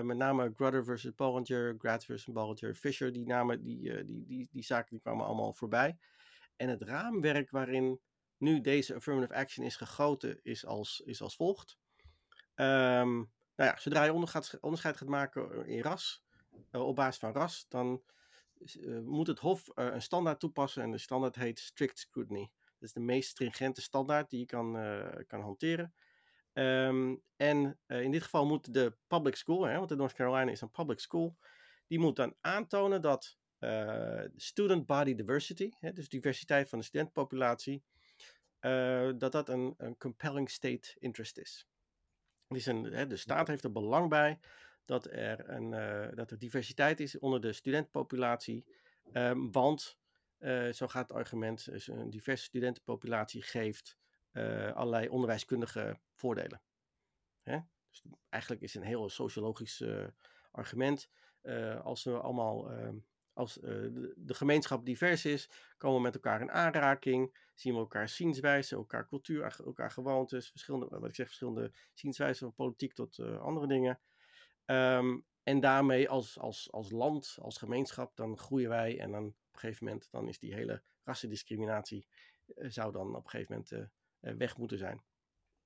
Met name Grutter versus Bollinger, Gratz versus Bollinger, Fisher. Die namen, die, die, die, die zaken die kwamen allemaal voorbij. En het raamwerk waarin nu deze affirmative action is gegoten, is als, is als volgt. Um, nou ja, zodra je onderscheid gaat maken in ras, op basis van ras, dan moet het Hof een standaard toepassen. En de standaard heet strict scrutiny. Dat is de meest stringente standaard die je kan, kan hanteren. Um, en in dit geval moet de public school, hè, want North Carolina is een public school, die moet dan aantonen dat student body diversity, hè, dus diversiteit van de studentpopulatie, dat dat een, een compelling state interest is. is een, hè, de staat heeft er belang bij dat er, een, dat er diversiteit is onder de studentpopulatie, um, want uh, zo gaat het argument, dus een diverse studentenpopulatie geeft uh, allerlei onderwijskundige voordelen. Hè? Dus eigenlijk is het een heel sociologisch argument. als we allemaal, ehm, als de, gemeenschap divers is, komen we met elkaar in aanraking, zien we elkaar zienswijze, elkaar cultuur, elkaar gewoontes, verschillende, wat ik zeg, verschillende zienswijzen van politiek tot andere dingen. Um, en daarmee als, als, als land, als gemeenschap, dan groeien wij en dan op een gegeven moment dan is die hele rassendiscriminatie uh, zou dan op een gegeven moment uh, weg moeten zijn.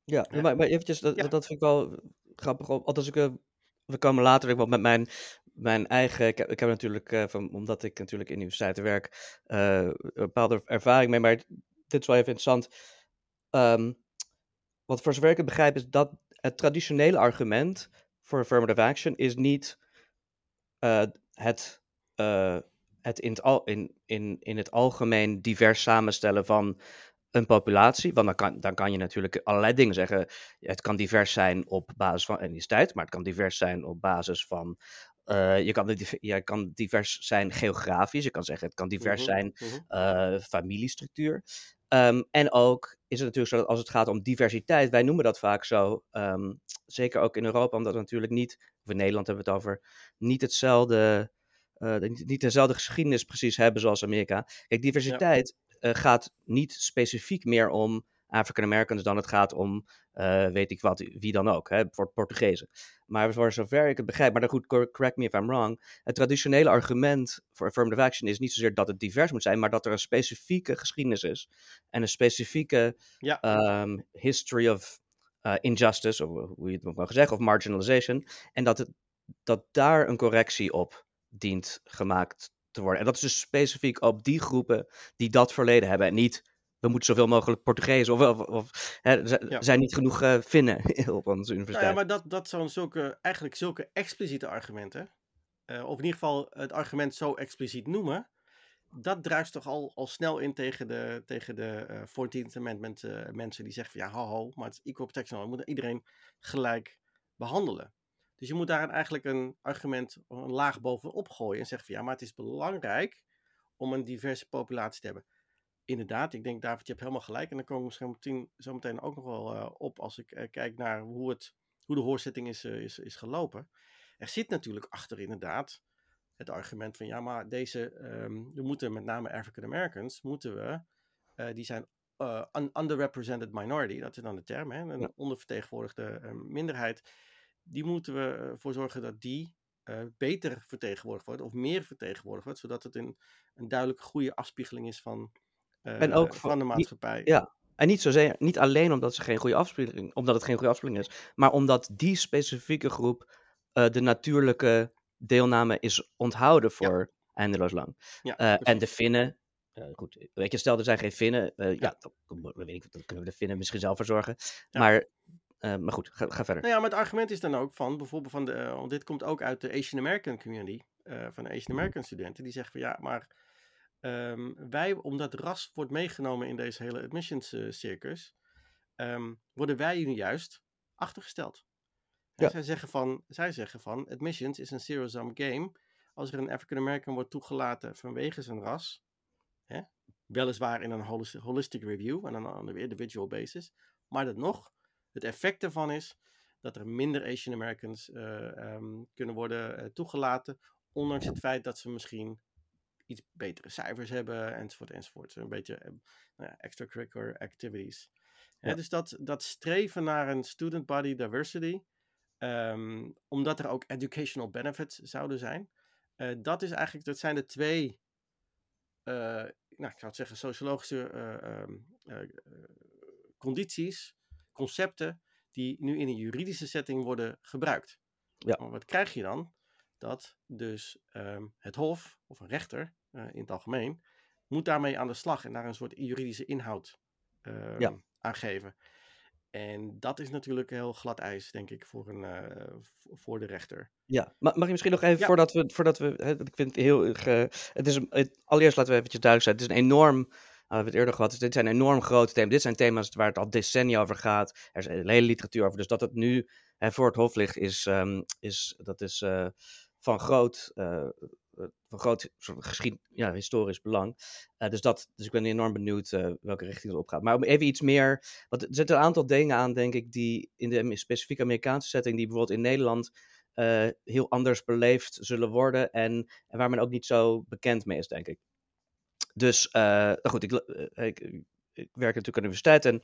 Ja, maar, maar eventjes, dat, ja. dat vind ik wel grappig. Althans, ik, we komen later wel met mijn, mijn eigen. Ik heb, ik heb natuurlijk, uh, van, omdat ik natuurlijk in universiteiten werk, een bepaalde ervaring mee. Maar dit is wel even interessant. Um, wat voor zover ik het begrijp, is dat het traditionele argument voor affirmative action is niet uh, het, uh, het in, het al, in, in, in het algemeen divers samenstellen van een populatie. Want dan kan, dan kan je natuurlijk allerlei dingen zeggen. Het kan divers zijn op basis van etniciteit, maar het kan divers zijn op basis van. Uh, je, kan, kan divers zijn geografisch. Je kan zeggen het kan divers mm -hmm, zijn uh, familiestructuur. Um, en ook is het natuurlijk zo dat als het gaat om diversiteit, wij noemen dat vaak zo, um, zeker ook in Europa, omdat we natuurlijk niet, of in Nederland hebben we het over, niet hetzelfde, uh, niet, niet, dezelfde geschiedenis precies hebben zoals Amerika. Kijk, diversiteit ja. gaat niet specifiek meer om African Americans dan het gaat om, uh, weet ik wat, wie dan ook, hè, voor Portugezen. Maar voor zover ik het begrijp, maar dan goed, correct me if I'm wrong, het traditionele argument voor affirmative action is niet zozeer dat het divers moet zijn, maar dat er een specifieke geschiedenis is en een specifieke ja. um, history of uh, injustice, of hoe je het mag zeggen, of marginalization, en dat, het, dat daar een correctie op dient gemaakt te worden. En dat is dus specifiek op die groepen die dat verleden hebben en niet we moeten zoveel mogelijk Portugees of, of, of hè, er ja. zijn niet genoeg uh, Finnen *laughs* op onze universiteit. Nou ja, maar dat, dat zijn zulke, eigenlijk zulke expliciete argumenten, uh, of in ieder geval het argument zo expliciet noemen, dat druist toch al, al snel in tegen de, tegen de uh, 14th Amendment mensen die zeggen van ja, ho, ho, maar het is equal protection, we moeten iedereen gelijk behandelen. Dus je moet daar eigenlijk een argument een laag bovenop gooien en zeggen van ja, maar het is belangrijk om een diverse populatie te hebben inderdaad, ik denk David, je hebt helemaal gelijk. En dan kom ik misschien meteen, zo meteen ook nog wel uh, op als ik uh, kijk naar hoe, het, hoe de hoorzitting is, uh, is, is gelopen. Er zit natuurlijk achter inderdaad het argument van ja, maar deze, um, we moeten met name African Americans, moeten we, die zijn un underrepresented minority, dat is dan de term, hè, een ondervertegenwoordigde minderheid, die moeten we ervoor zorgen dat die beter vertegenwoordigd wordt of meer vertegenwoordigd wordt, zodat het een, een duidelijk goede afspiegeling is van en ook van, van de maatschappij. ja, en niet, zozeer, niet alleen omdat, ze geen goede afspiegeling, omdat het geen goede afspiegeling is, maar omdat die specifieke groep uh, de natuurlijke deelname is onthouden voor ja. eindeloos lang. Ja, uh, en de Finnen, uh, goed, weet je, stel er zijn geen Finnen, ja, ja dan, weet ik, dan, kunnen we de Finnen misschien zelf verzorgen. Maar maar goed, ga, ga, verder. Nou ja, maar het argument is dan ook van, bijvoorbeeld van de, want dit komt ook uit de Asian American community, van de Asian American studenten, die zeggen van ja, maar um, wij, omdat ras wordt meegenomen in deze hele admissions circus, um, worden wij nu juist achtergesteld. Ja. Zij, zeggen van, zij zeggen van, admissions is een zero-sum game. Als er een African American wordt toegelaten vanwege zijn ras, hè, weliswaar in een holistic, review en dan een individual basis, maar dat nog, het effect daarvan is dat er minder Asian Americans uh, um, kunnen worden uh, toegelaten, ondanks het feit dat ze misschien iets betere cijfers hebben, enzovoort, enzovoort. Een beetje uh, nou ja, extracurricular activities. Ja. dus dat, dat streven naar een student body diversity, um, omdat er ook educational benefits zouden zijn, uh, dat is eigenlijk, dat zijn de twee, uh, nou ik zou het zeggen, sociologische uh, condities, concepten, die nu in een juridische setting worden gebruikt. Ja. Maar wat krijg je dan? Dat dus um, het Hof, of een rechter in het algemeen, moet daarmee aan de slag en daar een soort juridische inhoud ja aangeven. En dat is natuurlijk heel glad ijs, denk ik, voor, een, uh, voor de rechter. Ja, mag je misschien nog even, voordat we, voordat we, hè, ik vind het heel, uh, het is het, allereerst laten we eventjes duidelijk zijn, het is een enorm, uh, we hebben het eerder gehad, dus dit zijn enorm grote thema's, dit zijn thema's waar het al decennia over gaat, er is een hele literatuur over, dus dat het nu hè, voor het hof ligt, is, um, is dat is uh, van groot eh, van groot geschied, ja, historisch belang. Uh, dus, dat, dus ik ben enorm benieuwd welke richting het op gaat. Maar om even iets meer. Want er zitten een aantal dingen aan, denk ik, die in de specifieke Amerikaanse setting, die bijvoorbeeld in Nederland heel anders beleefd zullen worden. En, en waar men ook niet zo bekend mee is, denk ik. Dus, nou goed, ik, ik, ik werk natuurlijk aan de universiteit en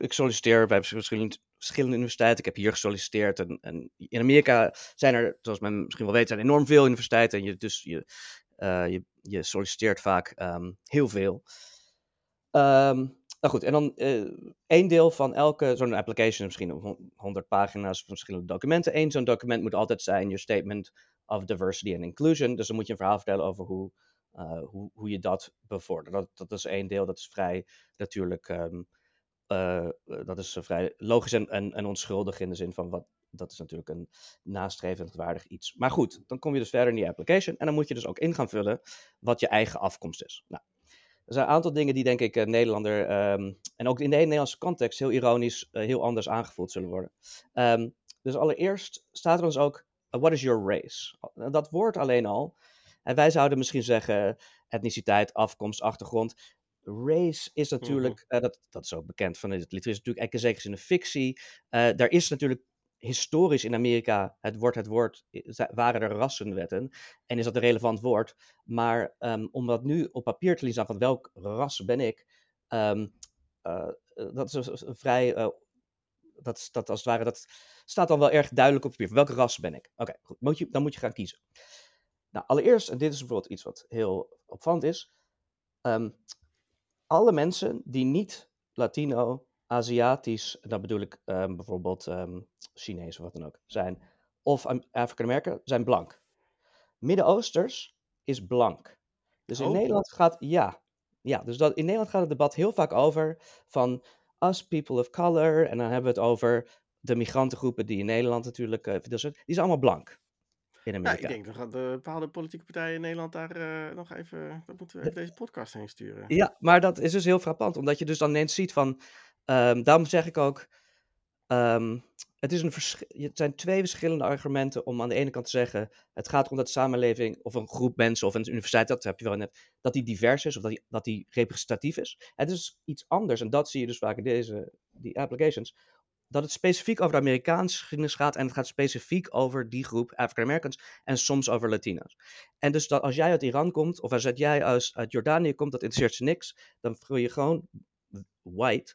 ik solliciteer bij verschillende, verschillende universiteiten. Ik heb hier gesolliciteerd. En, in Amerika zijn er, zoals men misschien wel weet, zijn enorm veel universiteiten. En je, dus je, uh, je, je solliciteert vaak um, heel veel. Um, nou goed, en dan uh, één deel van elke, zo'n application, misschien 100 pagina's van verschillende documenten. Eén zo'n document moet altijd zijn je statement of diversity and inclusion. Dus dan moet je een verhaal vertellen over hoe, uh, hoe, hoe je dat bevordert. Dat, dat is één deel, dat is vrij natuurlijk um, uh, dat is vrij logisch en, en, onschuldig in de zin van wat, dat is natuurlijk een nastrevendwaardig iets. Maar goed, dan kom je dus verder in die application en dan moet je dus ook in gaan vullen wat je eigen afkomst is. Nou, er zijn een aantal dingen die denk ik uh, Nederlander um, en ook in de Nederlandse context heel ironisch heel anders aangevoeld zullen worden. Um, dus allereerst staat er ons ook, what is your race? Dat woord alleen al. En wij zouden misschien zeggen etniciteit, afkomst, achtergrond. Race is mhm. natuurlijk, uh, dat, dat is ook bekend van het literatuur, is natuurlijk in zekere zin een fictie. Uh, daar is natuurlijk historisch in Amerika, het wordt het woord, waren er rassenwetten. En is dat een relevant woord. Maar um, om dat nu op papier te lezen van welk ras ben ik, um, uh, dat is een vrij, dat, dat als het ware, dat staat dan wel erg duidelijk op papier. Welke ras ben ik? Oké, okay, dan moet je gaan kiezen. Nou, allereerst, en dit is bijvoorbeeld iets wat heel opvallend is. Um, alle mensen die niet Latino, Aziatisch, dat bedoel ik um, bijvoorbeeld um, Chinees of wat dan ook, zijn, of African American, zijn blank. Midden-Oosters is blank. Dus in oh. Nederland gaat, ja, ja, dus dat, in Nederland gaat het debat heel vaak over van us people of color, en dan hebben we het over de migrantengroepen die in Nederland natuurlijk, uh, die zijn allemaal blank in Amerika. Ja, ik denk dat de bepaalde politieke partijen in Nederland daar uh, nog even, dat moeten we even deze podcast heen sturen. Ja, maar dat is dus heel frappant, omdat je dus dan ineens ziet van, um, daarom zeg ik ook, um, het, is een het zijn twee verschillende argumenten om aan de ene kant te zeggen, het gaat erom dat de samenleving of een groep mensen of een universiteit, dat heb je wel net, dat die divers is of dat die, dat die representatief is. Het is iets anders en dat zie je dus vaak in deze die applications dat het specifiek over de Amerikaanse geschiedenis gaat en het gaat specifiek over die groep African Americans en soms over Latino's. En dus dat als jij uit Iran komt of als jij uit, uit Jordanië komt, dat interesseert je niks, dan voel je gewoon white.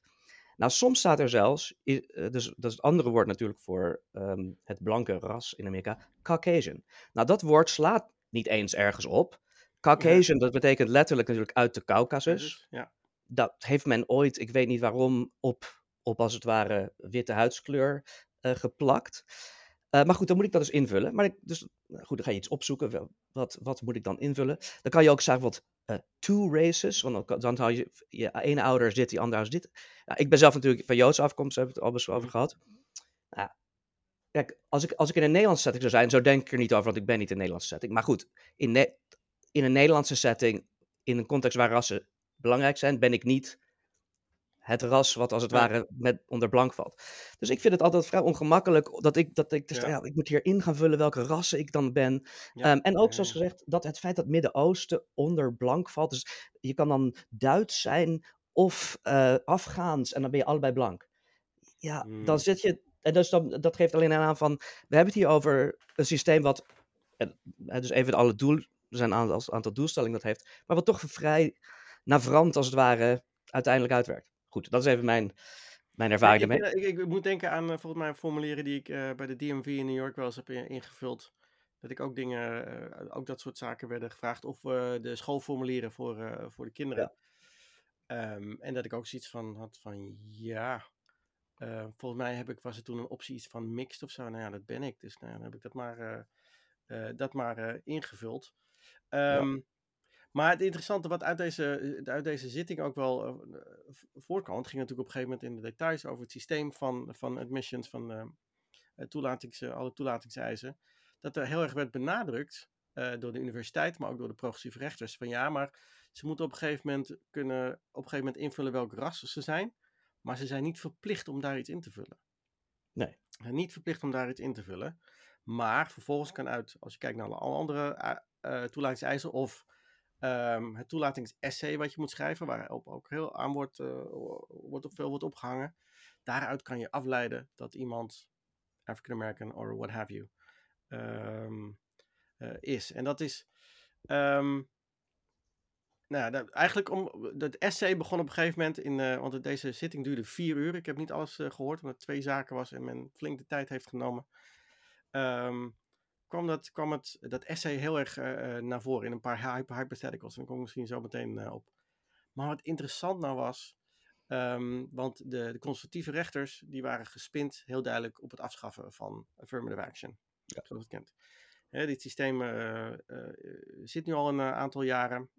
Nou, soms staat er zelfs, dus dat is het andere woord natuurlijk voor um, het blanke ras in Amerika, Caucasian. Nou, dat woord slaat niet eens ergens op. Caucasian, dat betekent letterlijk natuurlijk uit de Caucasus. Ja. Dat heeft men ooit, ik weet niet waarom, op op als het ware witte huidskleur uh, geplakt. Uh, maar goed, dan moet ik dat dus invullen. Maar ik, dus, nou goed, dan ga je iets opzoeken. Wat, wat moet ik dan invullen? Dan kan je ook zeggen, wat uh, two races. Want dan, dan hou je, je ene ouder dit, die andere is dit. Ik ben zelf natuurlijk van Joodse afkomst, daar hebben we het al over gehad. Kijk, als ik, als ik in een Nederlandse setting zou zijn, zo denk ik er niet over, want ik ben niet in een Nederlandse setting. Maar goed, in, in een Nederlandse setting, in een context waar rassen belangrijk zijn, ben ik niet het ras wat als het ware met onder blank valt. Dus ik vind het altijd vrij ongemakkelijk dat ik, dat ik, dus, ja. ik moet hier in gaan vullen welke rassen ik dan ben. Ehm, en ook zoals gezegd, dat het feit dat Midden-Oosten onder blank valt, dus je kan dan Duits zijn of uh, Afgaans en dan ben je allebei blank. Ja, dan hmm. zit je, en dus dan, dat geeft alleen aan van, we hebben het hier over een systeem wat, dus even alle doel, er zijn een aantal doelstellingen dat heeft, maar wat toch vrij navrant als het ware uiteindelijk uitwerkt goed, dat is even mijn, mijn ervaring ja, ik, ik, ik, moet denken aan uh, volgens mij formulieren die ik uh, bij de DMV in New York wel eens heb ingevuld. Dat ik ook dingen, uh, ook dat soort zaken werden gevraagd. Of de schoolformulieren voor, voor de kinderen. Ja. Um, en dat ik ook zoiets van had van ja. volgens mij heb ik, was er toen een optie iets van mixed of zo. Nou ja, dat ben ik. Dus nou, dan heb ik dat maar, dat maar ingevuld. Um, ja. Maar het interessante wat uit deze, eh, uit deze zitting ook wel uh, voorkwam, het ging natuurlijk op een gegeven moment in de details over het systeem van, van admissions, van uh, toelatings, alle toelatingseisen, dat er heel erg werd benadrukt door de universiteit, maar ook door de progressieve rechters, van ja, maar ze moeten op een gegeven moment kunnen op een gegeven moment invullen welk ras ze zijn, maar ze zijn niet verplicht om daar iets in te vullen. Nee. Niet verplicht om daar iets in te vullen. Maar vervolgens kan uit, als je kijkt naar alle andere uh, toelatingseisen of Um, het toelatingsessay wat je moet schrijven, waarop ook heel aan wordt, uh, wordt veel wordt opgehangen. Daaruit kan je afleiden dat iemand African American or what have you um, uh, is. En dat is. Um, nou, dat, eigenlijk om. Het essay begon op een gegeven moment in. Uh, want deze zitting duurde vier uur. Ik heb niet alles gehoord, omdat het twee zaken was en men flink de tijd heeft genomen. Kwam, dat, kwam het, dat essay heel erg uh, naar voren in een paar hypotheticals. En daar kom ik misschien zo meteen uh, op. Maar wat interessant nou was, um, want de, de, conservatieve rechters die waren gespind heel duidelijk op het afschaffen van affirmative action. Ja. Zoals het kent. Hè, dit systeem uh, zit nu al een aantal jaren.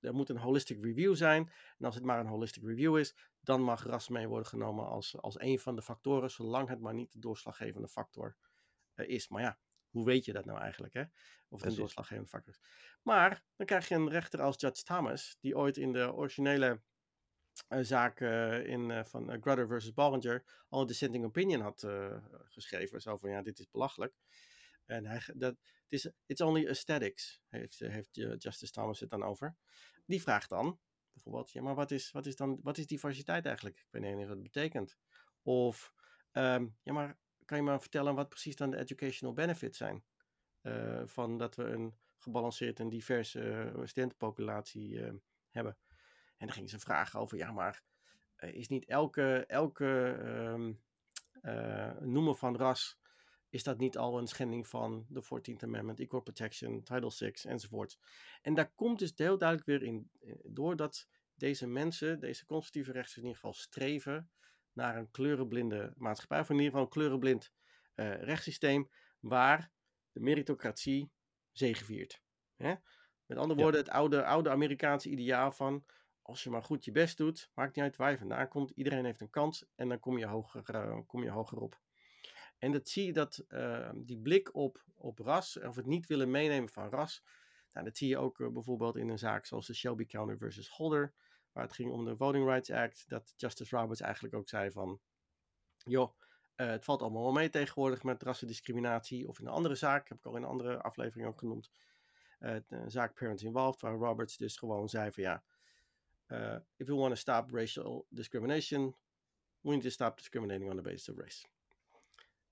er moet een holistic review zijn. En als het maar een holistic review is, dan mag ras mee worden genomen als, als een van de factoren, zolang het maar niet de doorslaggevende factor is. Maar ja, hoe weet je dat nou eigenlijk? Hè? Of het een doorslaggevend factor is. Maar dan krijg je een rechter als Judge Thomas, die ooit in de originele uh, zaak uh, in, uh, van Grutter versus Ballinger al een dissenting opinion had geschreven. Zo van ja, dit is belachelijk. En hij, dat, het is it's only aesthetics, heeft, heeft Justice Thomas het dan over. Die vraagt dan bijvoorbeeld, ja, maar wat is, wat is dan, wat is diversiteit eigenlijk? Ik weet niet eens wat het betekent. Of, um, ja, maar kan je maar vertellen wat precies dan de educational benefits zijn? Uh, van dat we een gebalanceerd en diverse uh, studentenpopulatie uh, hebben. En dan ging ze vragen over, ja, maar is niet elke, elke um, noemen van ras, is dat niet al een schending van de 14th Amendment, Equal Protection, Title VI enzovoort? En daar komt dus heel duidelijk weer in, doordat deze mensen, deze conservatieve rechters in ieder geval streven naar een kleurenblinde maatschappij, of in ieder geval een kleurenblind uh, rechtssysteem, waar de meritocratie zegeviert. Hè? Met andere woorden, het oude, oude Amerikaanse ideaal van als je maar goed je best doet, maakt niet uit waar je vandaan komt, iedereen heeft een kans en dan kom je hoger, uh, kom je hoger op. En dat zie je dat uh, die blik op, op ras, of het niet willen meenemen van ras, nou, dat zie je ook bijvoorbeeld in een zaak zoals de Shelby County versus Holder, waar het ging om de Voting Rights Act, dat Justice Roberts eigenlijk ook zei van, joh, uh, het valt allemaal wel mee tegenwoordig met rassendiscriminatie. Of in een andere zaak, heb ik al in een andere aflevering ook genoemd, uh, de zaak Parents Involved, waar Roberts dus gewoon zei van ja, uh, if we want to stop racial discrimination, we need to stop discriminating on the basis of race.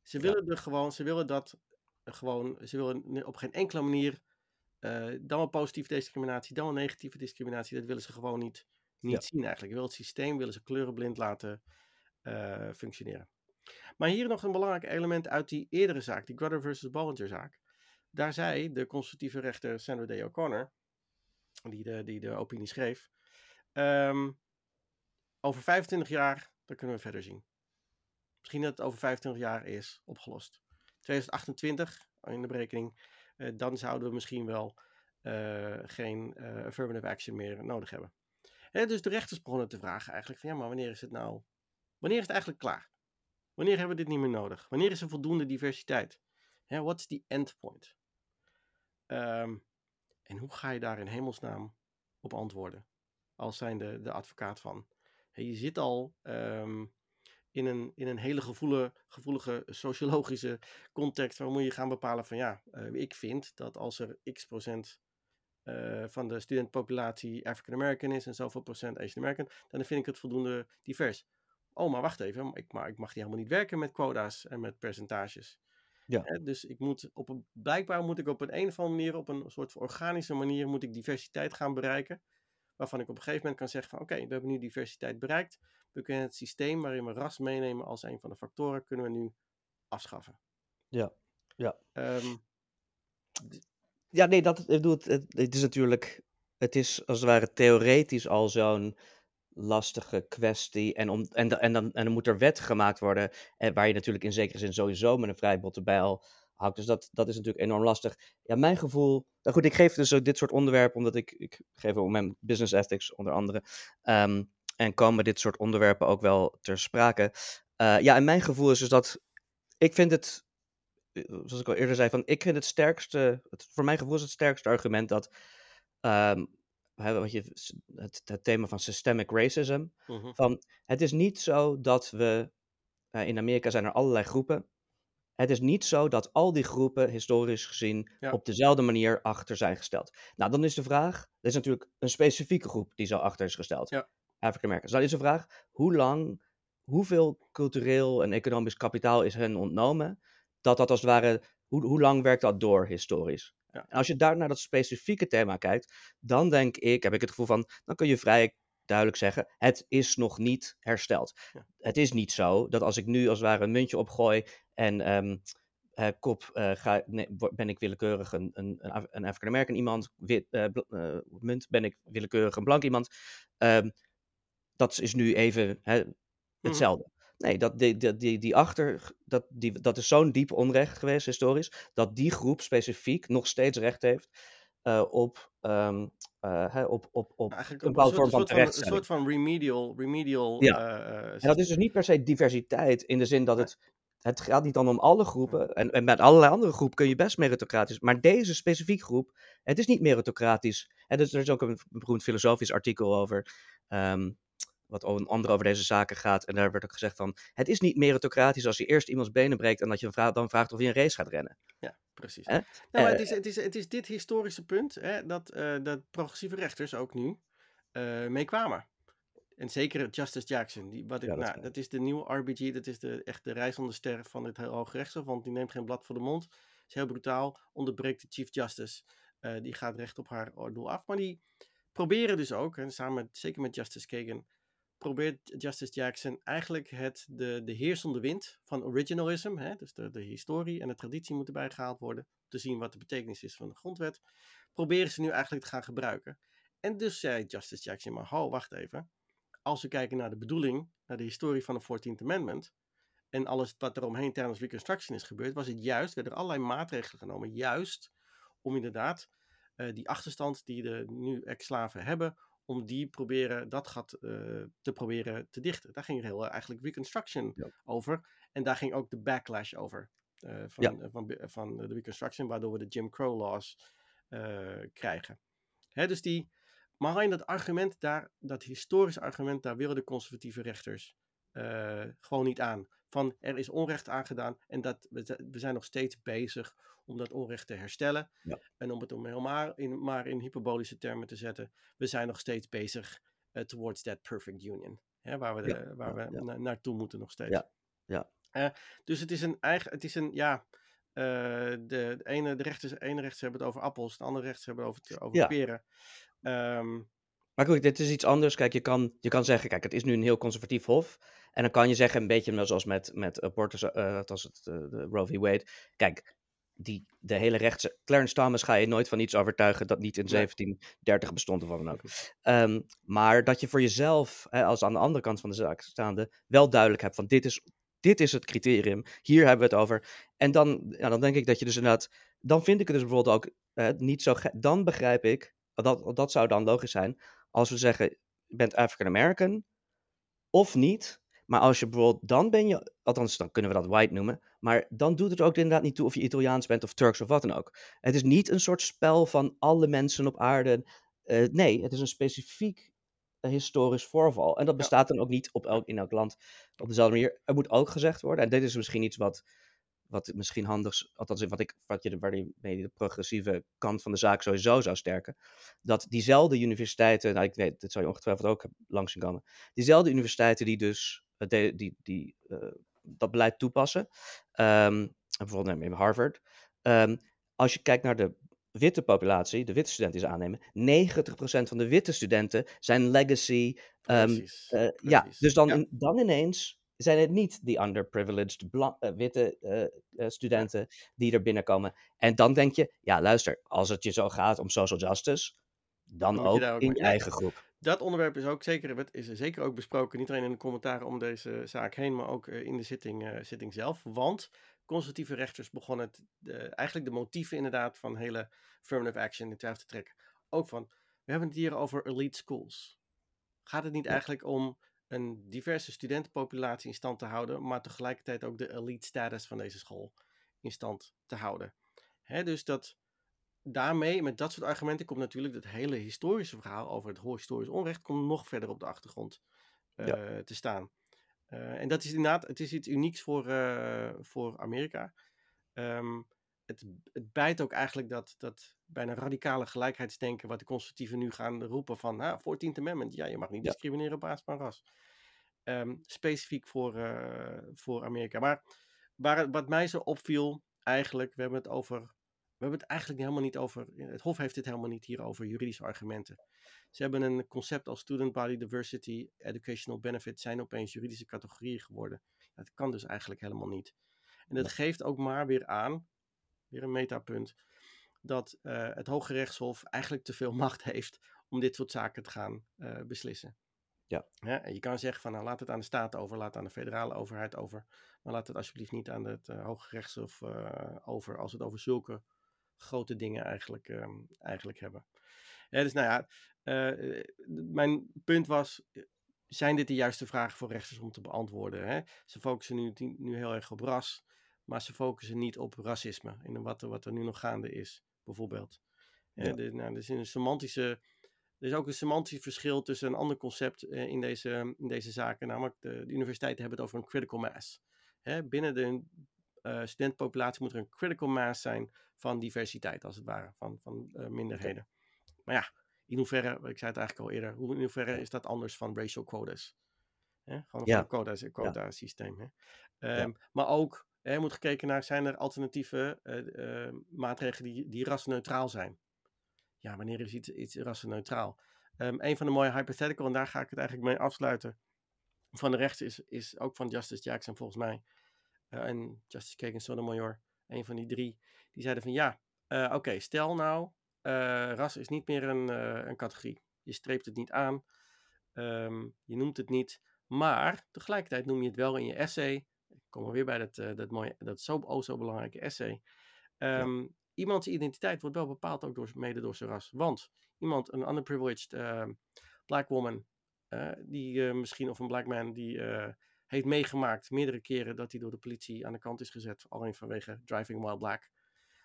Ze willen er gewoon, ze willen dat gewoon, ze willen op geen enkele manier dan wel positieve discriminatie, dan wel negatieve discriminatie, dat willen ze gewoon niet niet zien eigenlijk. Wil het systeem willen ze kleurenblind laten uh, functioneren. Maar hier nog een belangrijk element uit die eerdere zaak, die Grutter versus Ballinger zaak. Daar zei de conservatieve rechter Sandra Day O'Connor, die de, die de opinie schreef, um, over 25 jaar, dan kunnen we verder zien. Misschien dat het over 25 jaar is opgelost. 2028 in de berekening, dan zouden we misschien wel geen affirmative action meer nodig hebben. Dus de rechters begonnen te vragen eigenlijk van ja, maar wanneer is het nou, wanneer is het eigenlijk klaar? Wanneer hebben we dit niet meer nodig? Wanneer is er voldoende diversiteit? Wat is die endpoint? Um, en hoe ga je daar in hemelsnaam op antwoorden? Als zijn de, de advocaat van. je zit al ehm, in, een, in een hele gevoelige, gevoelige sociologische context waar moet je gaan bepalen van ja, uh, ik vind dat als er x procent uh, van de studentpopulatie African American is en zoveel procent Asian American, dan vind ik het voldoende divers. Oh, maar wacht even, ik, maar ik mag die helemaal niet werken met quota's en met percentages. Ja. dus ik moet op een, blijkbaar moet ik op een, een of andere manier, op een soort organische manier, moet ik diversiteit gaan bereiken. Waarvan ik op een gegeven moment kan zeggen van oké, we hebben nu diversiteit bereikt. We kunnen het systeem waarin we ras meenemen als een van de factoren, kunnen we nu afschaffen. Ja, ja. Um, ja, nee, dat, ik bedoel, het, het is natuurlijk, het is als het ware theoretisch al zo'n lastige kwestie. En, om, en, en, dan, en dan moet er wet gemaakt worden, en waar je natuurlijk in zekere zin sowieso met een vrij botte bijl houdt. Dus dat, dat is natuurlijk enorm lastig. Ja, mijn gevoel. Nou goed, ik geef dus dit soort onderwerpen, omdat ik, ik geef ook mijn business ethics onder andere. Ehm, en komen dit soort onderwerpen ook wel ter sprake. Uh, ja, en mijn gevoel is dus dat. Ik vind het. Eh, zoals ik al eerder zei, van ik vind het sterkste. Het, voor mijn gevoel is het sterkste argument dat. Um, wat je, het, het, thema van systemic racism. Mhm. Van, het is niet zo dat we, uh, in Amerika zijn er allerlei groepen. Het is niet zo dat al die groepen historisch gezien op dezelfde manier achter zijn gesteld. Nou, dan is de vraag, er is natuurlijk een specifieke groep die zo achter is gesteld. Ja. African Americans. Dan is de vraag, hoe lang, hoeveel cultureel en economisch kapitaal is hen ontnomen, dat dat als het ware, hoe, hoe lang werkt dat door historisch? Ja. En als je daar naar dat specifieke thema kijkt, dan denk ik, heb ik het gevoel van, dan kun je vrij duidelijk zeggen, het is nog niet hersteld. Het is niet zo dat als ik nu als het ware een muntje opgooi en um, uh, kop uh, ga, nee, ben ik willekeurig een, een, een African American iemand, wit, uh, munt ben ik willekeurig een blank iemand. Um, dat is nu even hè, mhm. hetzelfde. Nee, dat, die, die, die, die achter, dat, die, dat is zo'n diep onrecht geweest historisch, dat die groep specifiek nog steeds recht heeft uh, op, um, uh, op, op, op Eigenlijk een bepaalde vorm van. Een soort van remedial. remedial ja. Uh, en dat is dus niet per se diversiteit in de zin dat het. Het gaat niet dan om alle groepen. En, en met allerlei andere groepen kun je best meritocratisch. Maar deze specifieke groep, het is niet meritocratisch. En dus er is ook een beroemd filosofisch artikel over. Um, wat onder andere over deze zaken gaat. En daar werd ook gezegd van, het is niet meritocratisch als je eerst iemands benen breekt en dat je hem dan vraagt of hij een race gaat rennen. Ja, precies. Nou, het, eh, is, het, is, het is dit historische punt hè, dat, uh, dat progressieve rechters ook nu uh, mee kwamen. En zeker Justice Jackson, die, wat ik, dat, nou, dat is de nieuwe RBG, dat is de, echt de reizende ster van het Hoge Rechtshof, want die neemt geen blad voor de mond. Is heel brutaal, onderbreekt de Chief Justice. die gaat recht op haar doel af. Maar die proberen dus ook, en samen zeker met Justice Kagan, probeert Justice Jackson eigenlijk het, de, de heersende wind van originalism, hè, dus de, de historie en de traditie moeten bijgehaald worden, te zien wat de betekenis is van de grondwet, proberen ze nu eigenlijk te gaan gebruiken. En dus zei Justice Jackson, maar ho, wacht even. Als we kijken naar de bedoeling, naar de historie van de 14th Amendment, en alles wat er omheen tijdens Reconstruction is gebeurd, was het juist, werden er allerlei maatregelen genomen, juist om inderdaad uh, die achterstand die de nu ex-slaven hebben, om die proberen, dat gat uh, te proberen te dichten. Daar ging heel uh, eigenlijk Reconstruction over. En daar ging ook de backlash over. Uh, van, ja. van, van, de Reconstruction, waardoor we de Jim Crow laws krijgen. Hè, dus die, maar alleen dat argument daar, dat historische argument, daar willen de conservatieve rechters gewoon niet aan. Van er is onrecht aangedaan en dat, we, we zijn nog steeds bezig om dat onrecht te herstellen. Ja. En om het om helemaal in, maar in hyperbolische termen te zetten, we zijn nog steeds bezig uh, towards that perfect union. Hè, waar we, de, waar we na, naartoe moeten nog steeds. Ja. Ja. Uh, dus het is een eigen, het is een, ja, uh, de, de, ene, de rechters, de ene rechters hebben het over appels, de andere rechters hebben het over, over peren. Um, maar goed, dit is iets anders. Kijk, je kan, je kan zeggen, kijk, het is nu een heel conservatief hof. En dan kan je zeggen, een beetje zoals met, met abortus, uh, als het, de Roe v. Wade. Kijk, die, de hele rechtse. Clarence Thomas ga je nooit van iets overtuigen dat niet in 1730 bestond of wat dan ook. Um, maar dat je voor jezelf, hè, als aan de andere kant van de zaak staande, wel duidelijk hebt van dit is dit is het criterium, hier hebben we het over. En dan, ja, dan denk ik dat je dus inderdaad, dan vind ik het dus bijvoorbeeld ook niet zo, dan begrijp ik, dat, dat zou dan logisch zijn, als we zeggen, je bent African American, of niet, maar als je bijvoorbeeld, dan ben je, althans dan kunnen we dat white noemen, maar dan doet het ook inderdaad niet toe of je Italiaans bent of Turks of wat dan ook. Het is niet een soort spel van alle mensen op aarde. Uh, nee, het is een specifiek historisch voorval. En dat bestaat dan ook niet op elk, in elk land op dezelfde manier. Er moet ook gezegd worden, en dit is misschien iets wat, wat misschien handig, althans wat ik, wat je, waar je de progressieve kant van de zaak sowieso zou sterken, dat diezelfde universiteiten, nou ik weet, dit zou je ongetwijfeld ook langs zien komen, diezelfde universiteiten die dus die, die, die uh, dat beleid toepassen, um, bijvoorbeeld in Harvard, um, als je kijkt naar de witte populatie, de witte studenten die ze aannemen, 90% van de witte studenten zijn legacy. Um, uh, ja, dus dan, In, dan ineens zijn het niet die underprivileged uh, witte uh, studenten die er binnenkomen. En dan denk je, ja luister, als het je zo gaat om social justice, dan ook, ook, in je eigen groep. Dat onderwerp is ook zeker, is zeker ook besproken, niet alleen in de commentaren om deze zaak heen, maar ook in de zitting, zitting zelf. Want conservatieve rechters begonnen het, de, eigenlijk de motieven inderdaad van hele affirmative action in twijfel te trekken. Ook van, we hebben het hier over elite schools. Gaat het niet eigenlijk om een diverse studentenpopulatie in stand te houden, maar tegelijkertijd ook de elite status van deze school in stand te houden? Hè, dus dat daarmee, met dat soort argumenten, komt natuurlijk het hele historische verhaal over het historisch onrecht komt nog verder op de achtergrond uh, te staan. Uh, en dat is inderdaad, het is iets unieks voor, uh, voor Amerika. Um, het, het bijt ook eigenlijk dat, dat bijna radicale gelijkheidsdenken, wat de conservatieven nu gaan roepen van, nou, 14th Amendment, ja, je mag niet discrimineren op basis van ras. Um, specifiek voor, uh, voor Amerika. Maar waar, wat mij zo opviel, eigenlijk, we hebben het over, we hebben het eigenlijk helemaal niet over, het Hof heeft het helemaal niet hier over juridische argumenten. Ze hebben een concept als Student Body Diversity, Educational Benefit, zijn opeens juridische categorieën geworden. Dat kan dus eigenlijk helemaal niet. En dat geeft ook maar weer aan, weer een metapunt, dat uh, het Hoge Rechtshof eigenlijk te veel *laughs* macht heeft om dit soort zaken te gaan uh, beslissen. Ja. ja. En je kan zeggen van nou laat het aan de staat over, laat het aan de federale overheid over, maar laat het alsjeblieft niet aan het uh, Hoge Rechtshof over als we het over zulke grote dingen eigenlijk, ehm, eigenlijk hebben. Ja, dus nou ja, mijn punt was, zijn dit de juiste vragen voor rechters om te beantwoorden? Hè? Ze focussen nu, nu heel erg op ras, maar ze focussen niet op racisme. En wat er, wat er nu nog gaande is, bijvoorbeeld. Ja. De, nou, er is een semantische... Er is ook een semantisch verschil tussen een ander concept uh, in, deze, in deze zaken. Namelijk, de, de, universiteiten hebben het over een critical mass. Hè? Binnen de uh, studentpopulatie moet er een critical mass zijn van diversiteit, als het ware, van, van uh, minderheden. Maar ja, in hoeverre, ik zei het eigenlijk al eerder, hoe, in hoeverre is dat anders van racial quotas? Hè? Gewoon ja. een quota, quota ja. systeem. Hè? Um, ja. Maar ook, er moet gekeken naar, zijn er alternatieve uh, uh, maatregelen die, die rasneutraal zijn? Ja, wanneer is iets, iets rasneutraal? Um, een van de mooie hypothetical, en daar ga ik het eigenlijk mee afsluiten, van de rechts is, is ook van Justice Jackson volgens mij, uh, en Justice Kagan Sotomayor, een van die drie, die zeiden van ja, oké, stel nou ras is niet meer een, een categorie. Je streept het niet aan, um, je noemt het niet, maar tegelijkertijd noem je het wel in je essay. Ik kom er weer bij dat, uh, dat, mooie, dat zo, oh zo belangrijke essay. Um, ja. Iemands identiteit wordt wel bepaald ook door, mede door zijn ras. Want iemand, een underprivileged ehm, black woman, die misschien, of een black man, die heeft meegemaakt meerdere keren dat hij door de politie aan de kant is gezet, alleen vanwege driving while black.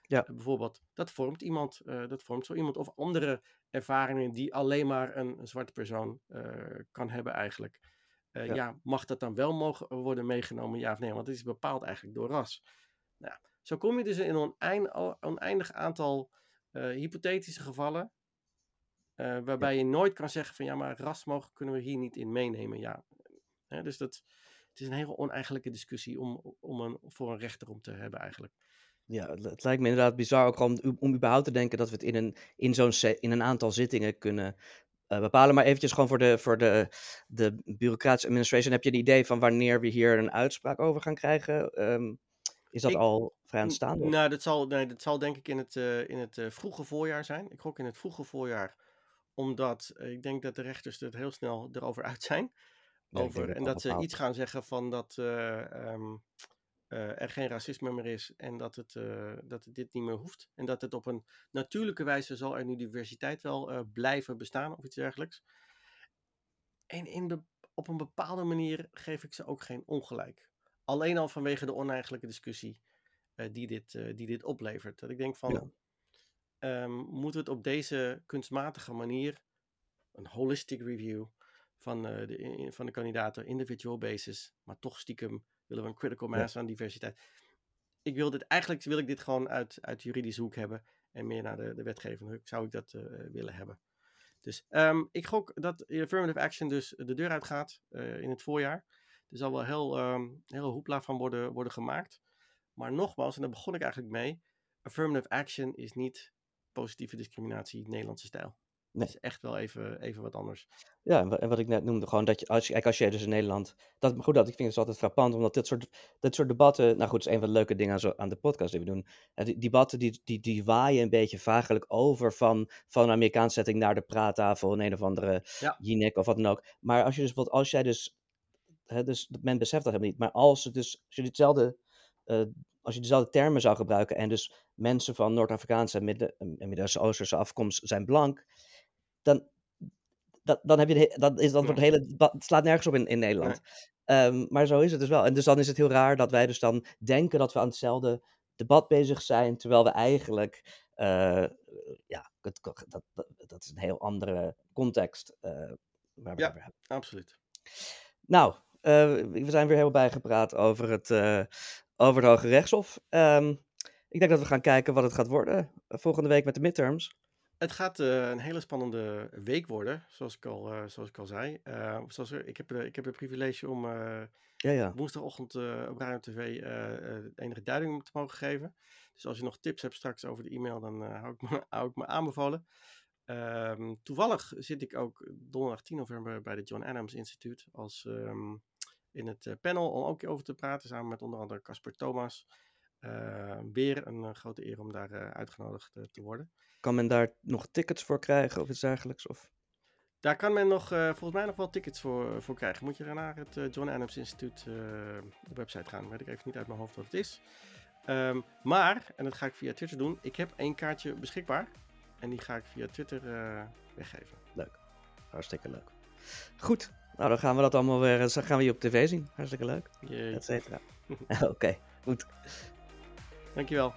Ja. Bijvoorbeeld, dat vormt iemand, dat vormt zo iemand. Of andere ervaringen die alleen maar een, een zwarte persoon kan hebben eigenlijk. Ja. ja. mag dat dan wel mogen worden meegenomen, ja of nee? Want het is bepaald eigenlijk door ras. Nou, zo kom je dus in een oneind, oneindig aantal hypothetische gevallen. waarbij ja. je nooit kan zeggen van ja, maar ras mogen kunnen we hier niet in meenemen. Ja. dus dat, het is een hele oneigenlijke discussie om, om een, voor een rechter om te hebben eigenlijk. Ja, het lijkt me inderdaad bizar ook om, om überhaupt te denken dat we het in een, in zo'n in een aantal zittingen kunnen uh, bepalen. Maar eventjes gewoon voor de, voor de, de bureaucratische administration. Heb je een idee van wanneer we hier een uitspraak over gaan krijgen? Um, is dat ik, al vrij aanstaande? Nou, dat zal, nee, dat zal denk ik in het, uh, in het uh, vroege voorjaar zijn. Ik gok in het vroege voorjaar, omdat ik denk dat de rechters er heel snel erover uit zijn. over, en dat ze iets gaan zeggen van dat ehm, er geen racisme meer is en dat het, dat het dit niet meer hoeft. En dat het op een natuurlijke wijze zal er nu diversiteit wel blijven bestaan of iets dergelijks. En in de, op een bepaalde manier geef ik ze ook geen ongelijk. Alleen al vanwege de oneigenlijke discussie die, dit, die dit oplevert. Dat ik denk van, um, moeten we het op deze kunstmatige manier, een holistic review van, uh, de, van de kandidaten, individual basis, maar toch stiekem willen we een critical mass aan diversiteit. Ik wil dit, eigenlijk wil ik dit gewoon uit, uit juridisch hoek hebben en meer naar de, de wetgevende hoek zou ik dat uh, willen hebben. Dus um, ik gok dat affirmative action dus de deur uitgaat uh, in het voorjaar. Er zal wel heel, um, heel hoepla van worden, worden gemaakt. Maar nogmaals, en daar begon ik eigenlijk mee. Affirmative action is niet positieve discriminatie Nederlandse stijl. Nee. Dat is echt wel even, even wat anders. Ja, en wat ik net noemde, gewoon dat je, als je, als je dus in Nederland, dat, goed, dat, ik vind het altijd frappant, omdat dit soort, dit soort debatten, nou goed, is een van de leuke dingen aan, zo, aan de podcast die we doen. En die debatten, die, die, die waaien een beetje vagelijk over van, van een Amerikaanse setting naar de praattafel, een een of andere ja. Jinek of wat dan ook. Maar als je dus, als jij dus, hè, dus men beseft dat helemaal niet, maar als, het dus, als je ditzelfde uh, als je dezelfde termen zou gebruiken en dus mensen van Noord-Afrikaanse en Midden-Oosterse afkomst zijn blank, dan, dat, dan, heb je de, dan, is, dan wordt het hele, het slaat nergens op in, in Nederland. Um, maar zo is het dus wel. En dus dan is het heel raar dat wij dus dan denken dat we aan hetzelfde debat bezig zijn, terwijl we eigenlijk, uh, ja, dat, dat, dat, is een heel andere context uh, waar we ja, hebben. absoluut. Nou, uh, we zijn weer heel bijgepraat over het, over het Hoge Rechtshof. Um, ik denk dat we gaan kijken wat het gaat worden eh, volgende week met de midterms. Het gaat uh, een hele spannende week worden, zoals ik al, uh, zoals ik al zei. Uh, zoals, ik, heb, ik heb het privilege om ja, ja. woensdagochtend op Radio TV enige duiding te mogen geven. Dus als je nog tips hebt straks over de e-mail, dan hou, ik me, *laughs* hou ik me aanbevolen. Um, toevallig zit ik ook donderdag 10 november bij de John Adams Instituut als um, in het eh, panel om ook over te praten, samen met onder andere Casper Thomas. Weer een grote eer om daar uitgenodigd te worden. Kan men daar nog tickets voor krijgen of iets dergelijks? Of? Daar kan men nog, volgens mij nog wel tickets voor, voor krijgen. Moet je naar het John Adams Instituut website gaan. Weet ik even niet uit mijn hoofd wat het is. Um, maar, en dat ga ik via Twitter doen, ik heb één kaartje beschikbaar. En die ga ik via Twitter weggeven. Leuk. Hartstikke leuk. Goed, nou, dan gaan we dat allemaal weer, dan gaan we je op tv zien. Hartstikke leuk. Et cetera. *laughs* *laughs* Oké, okay, goed. Dankjewel.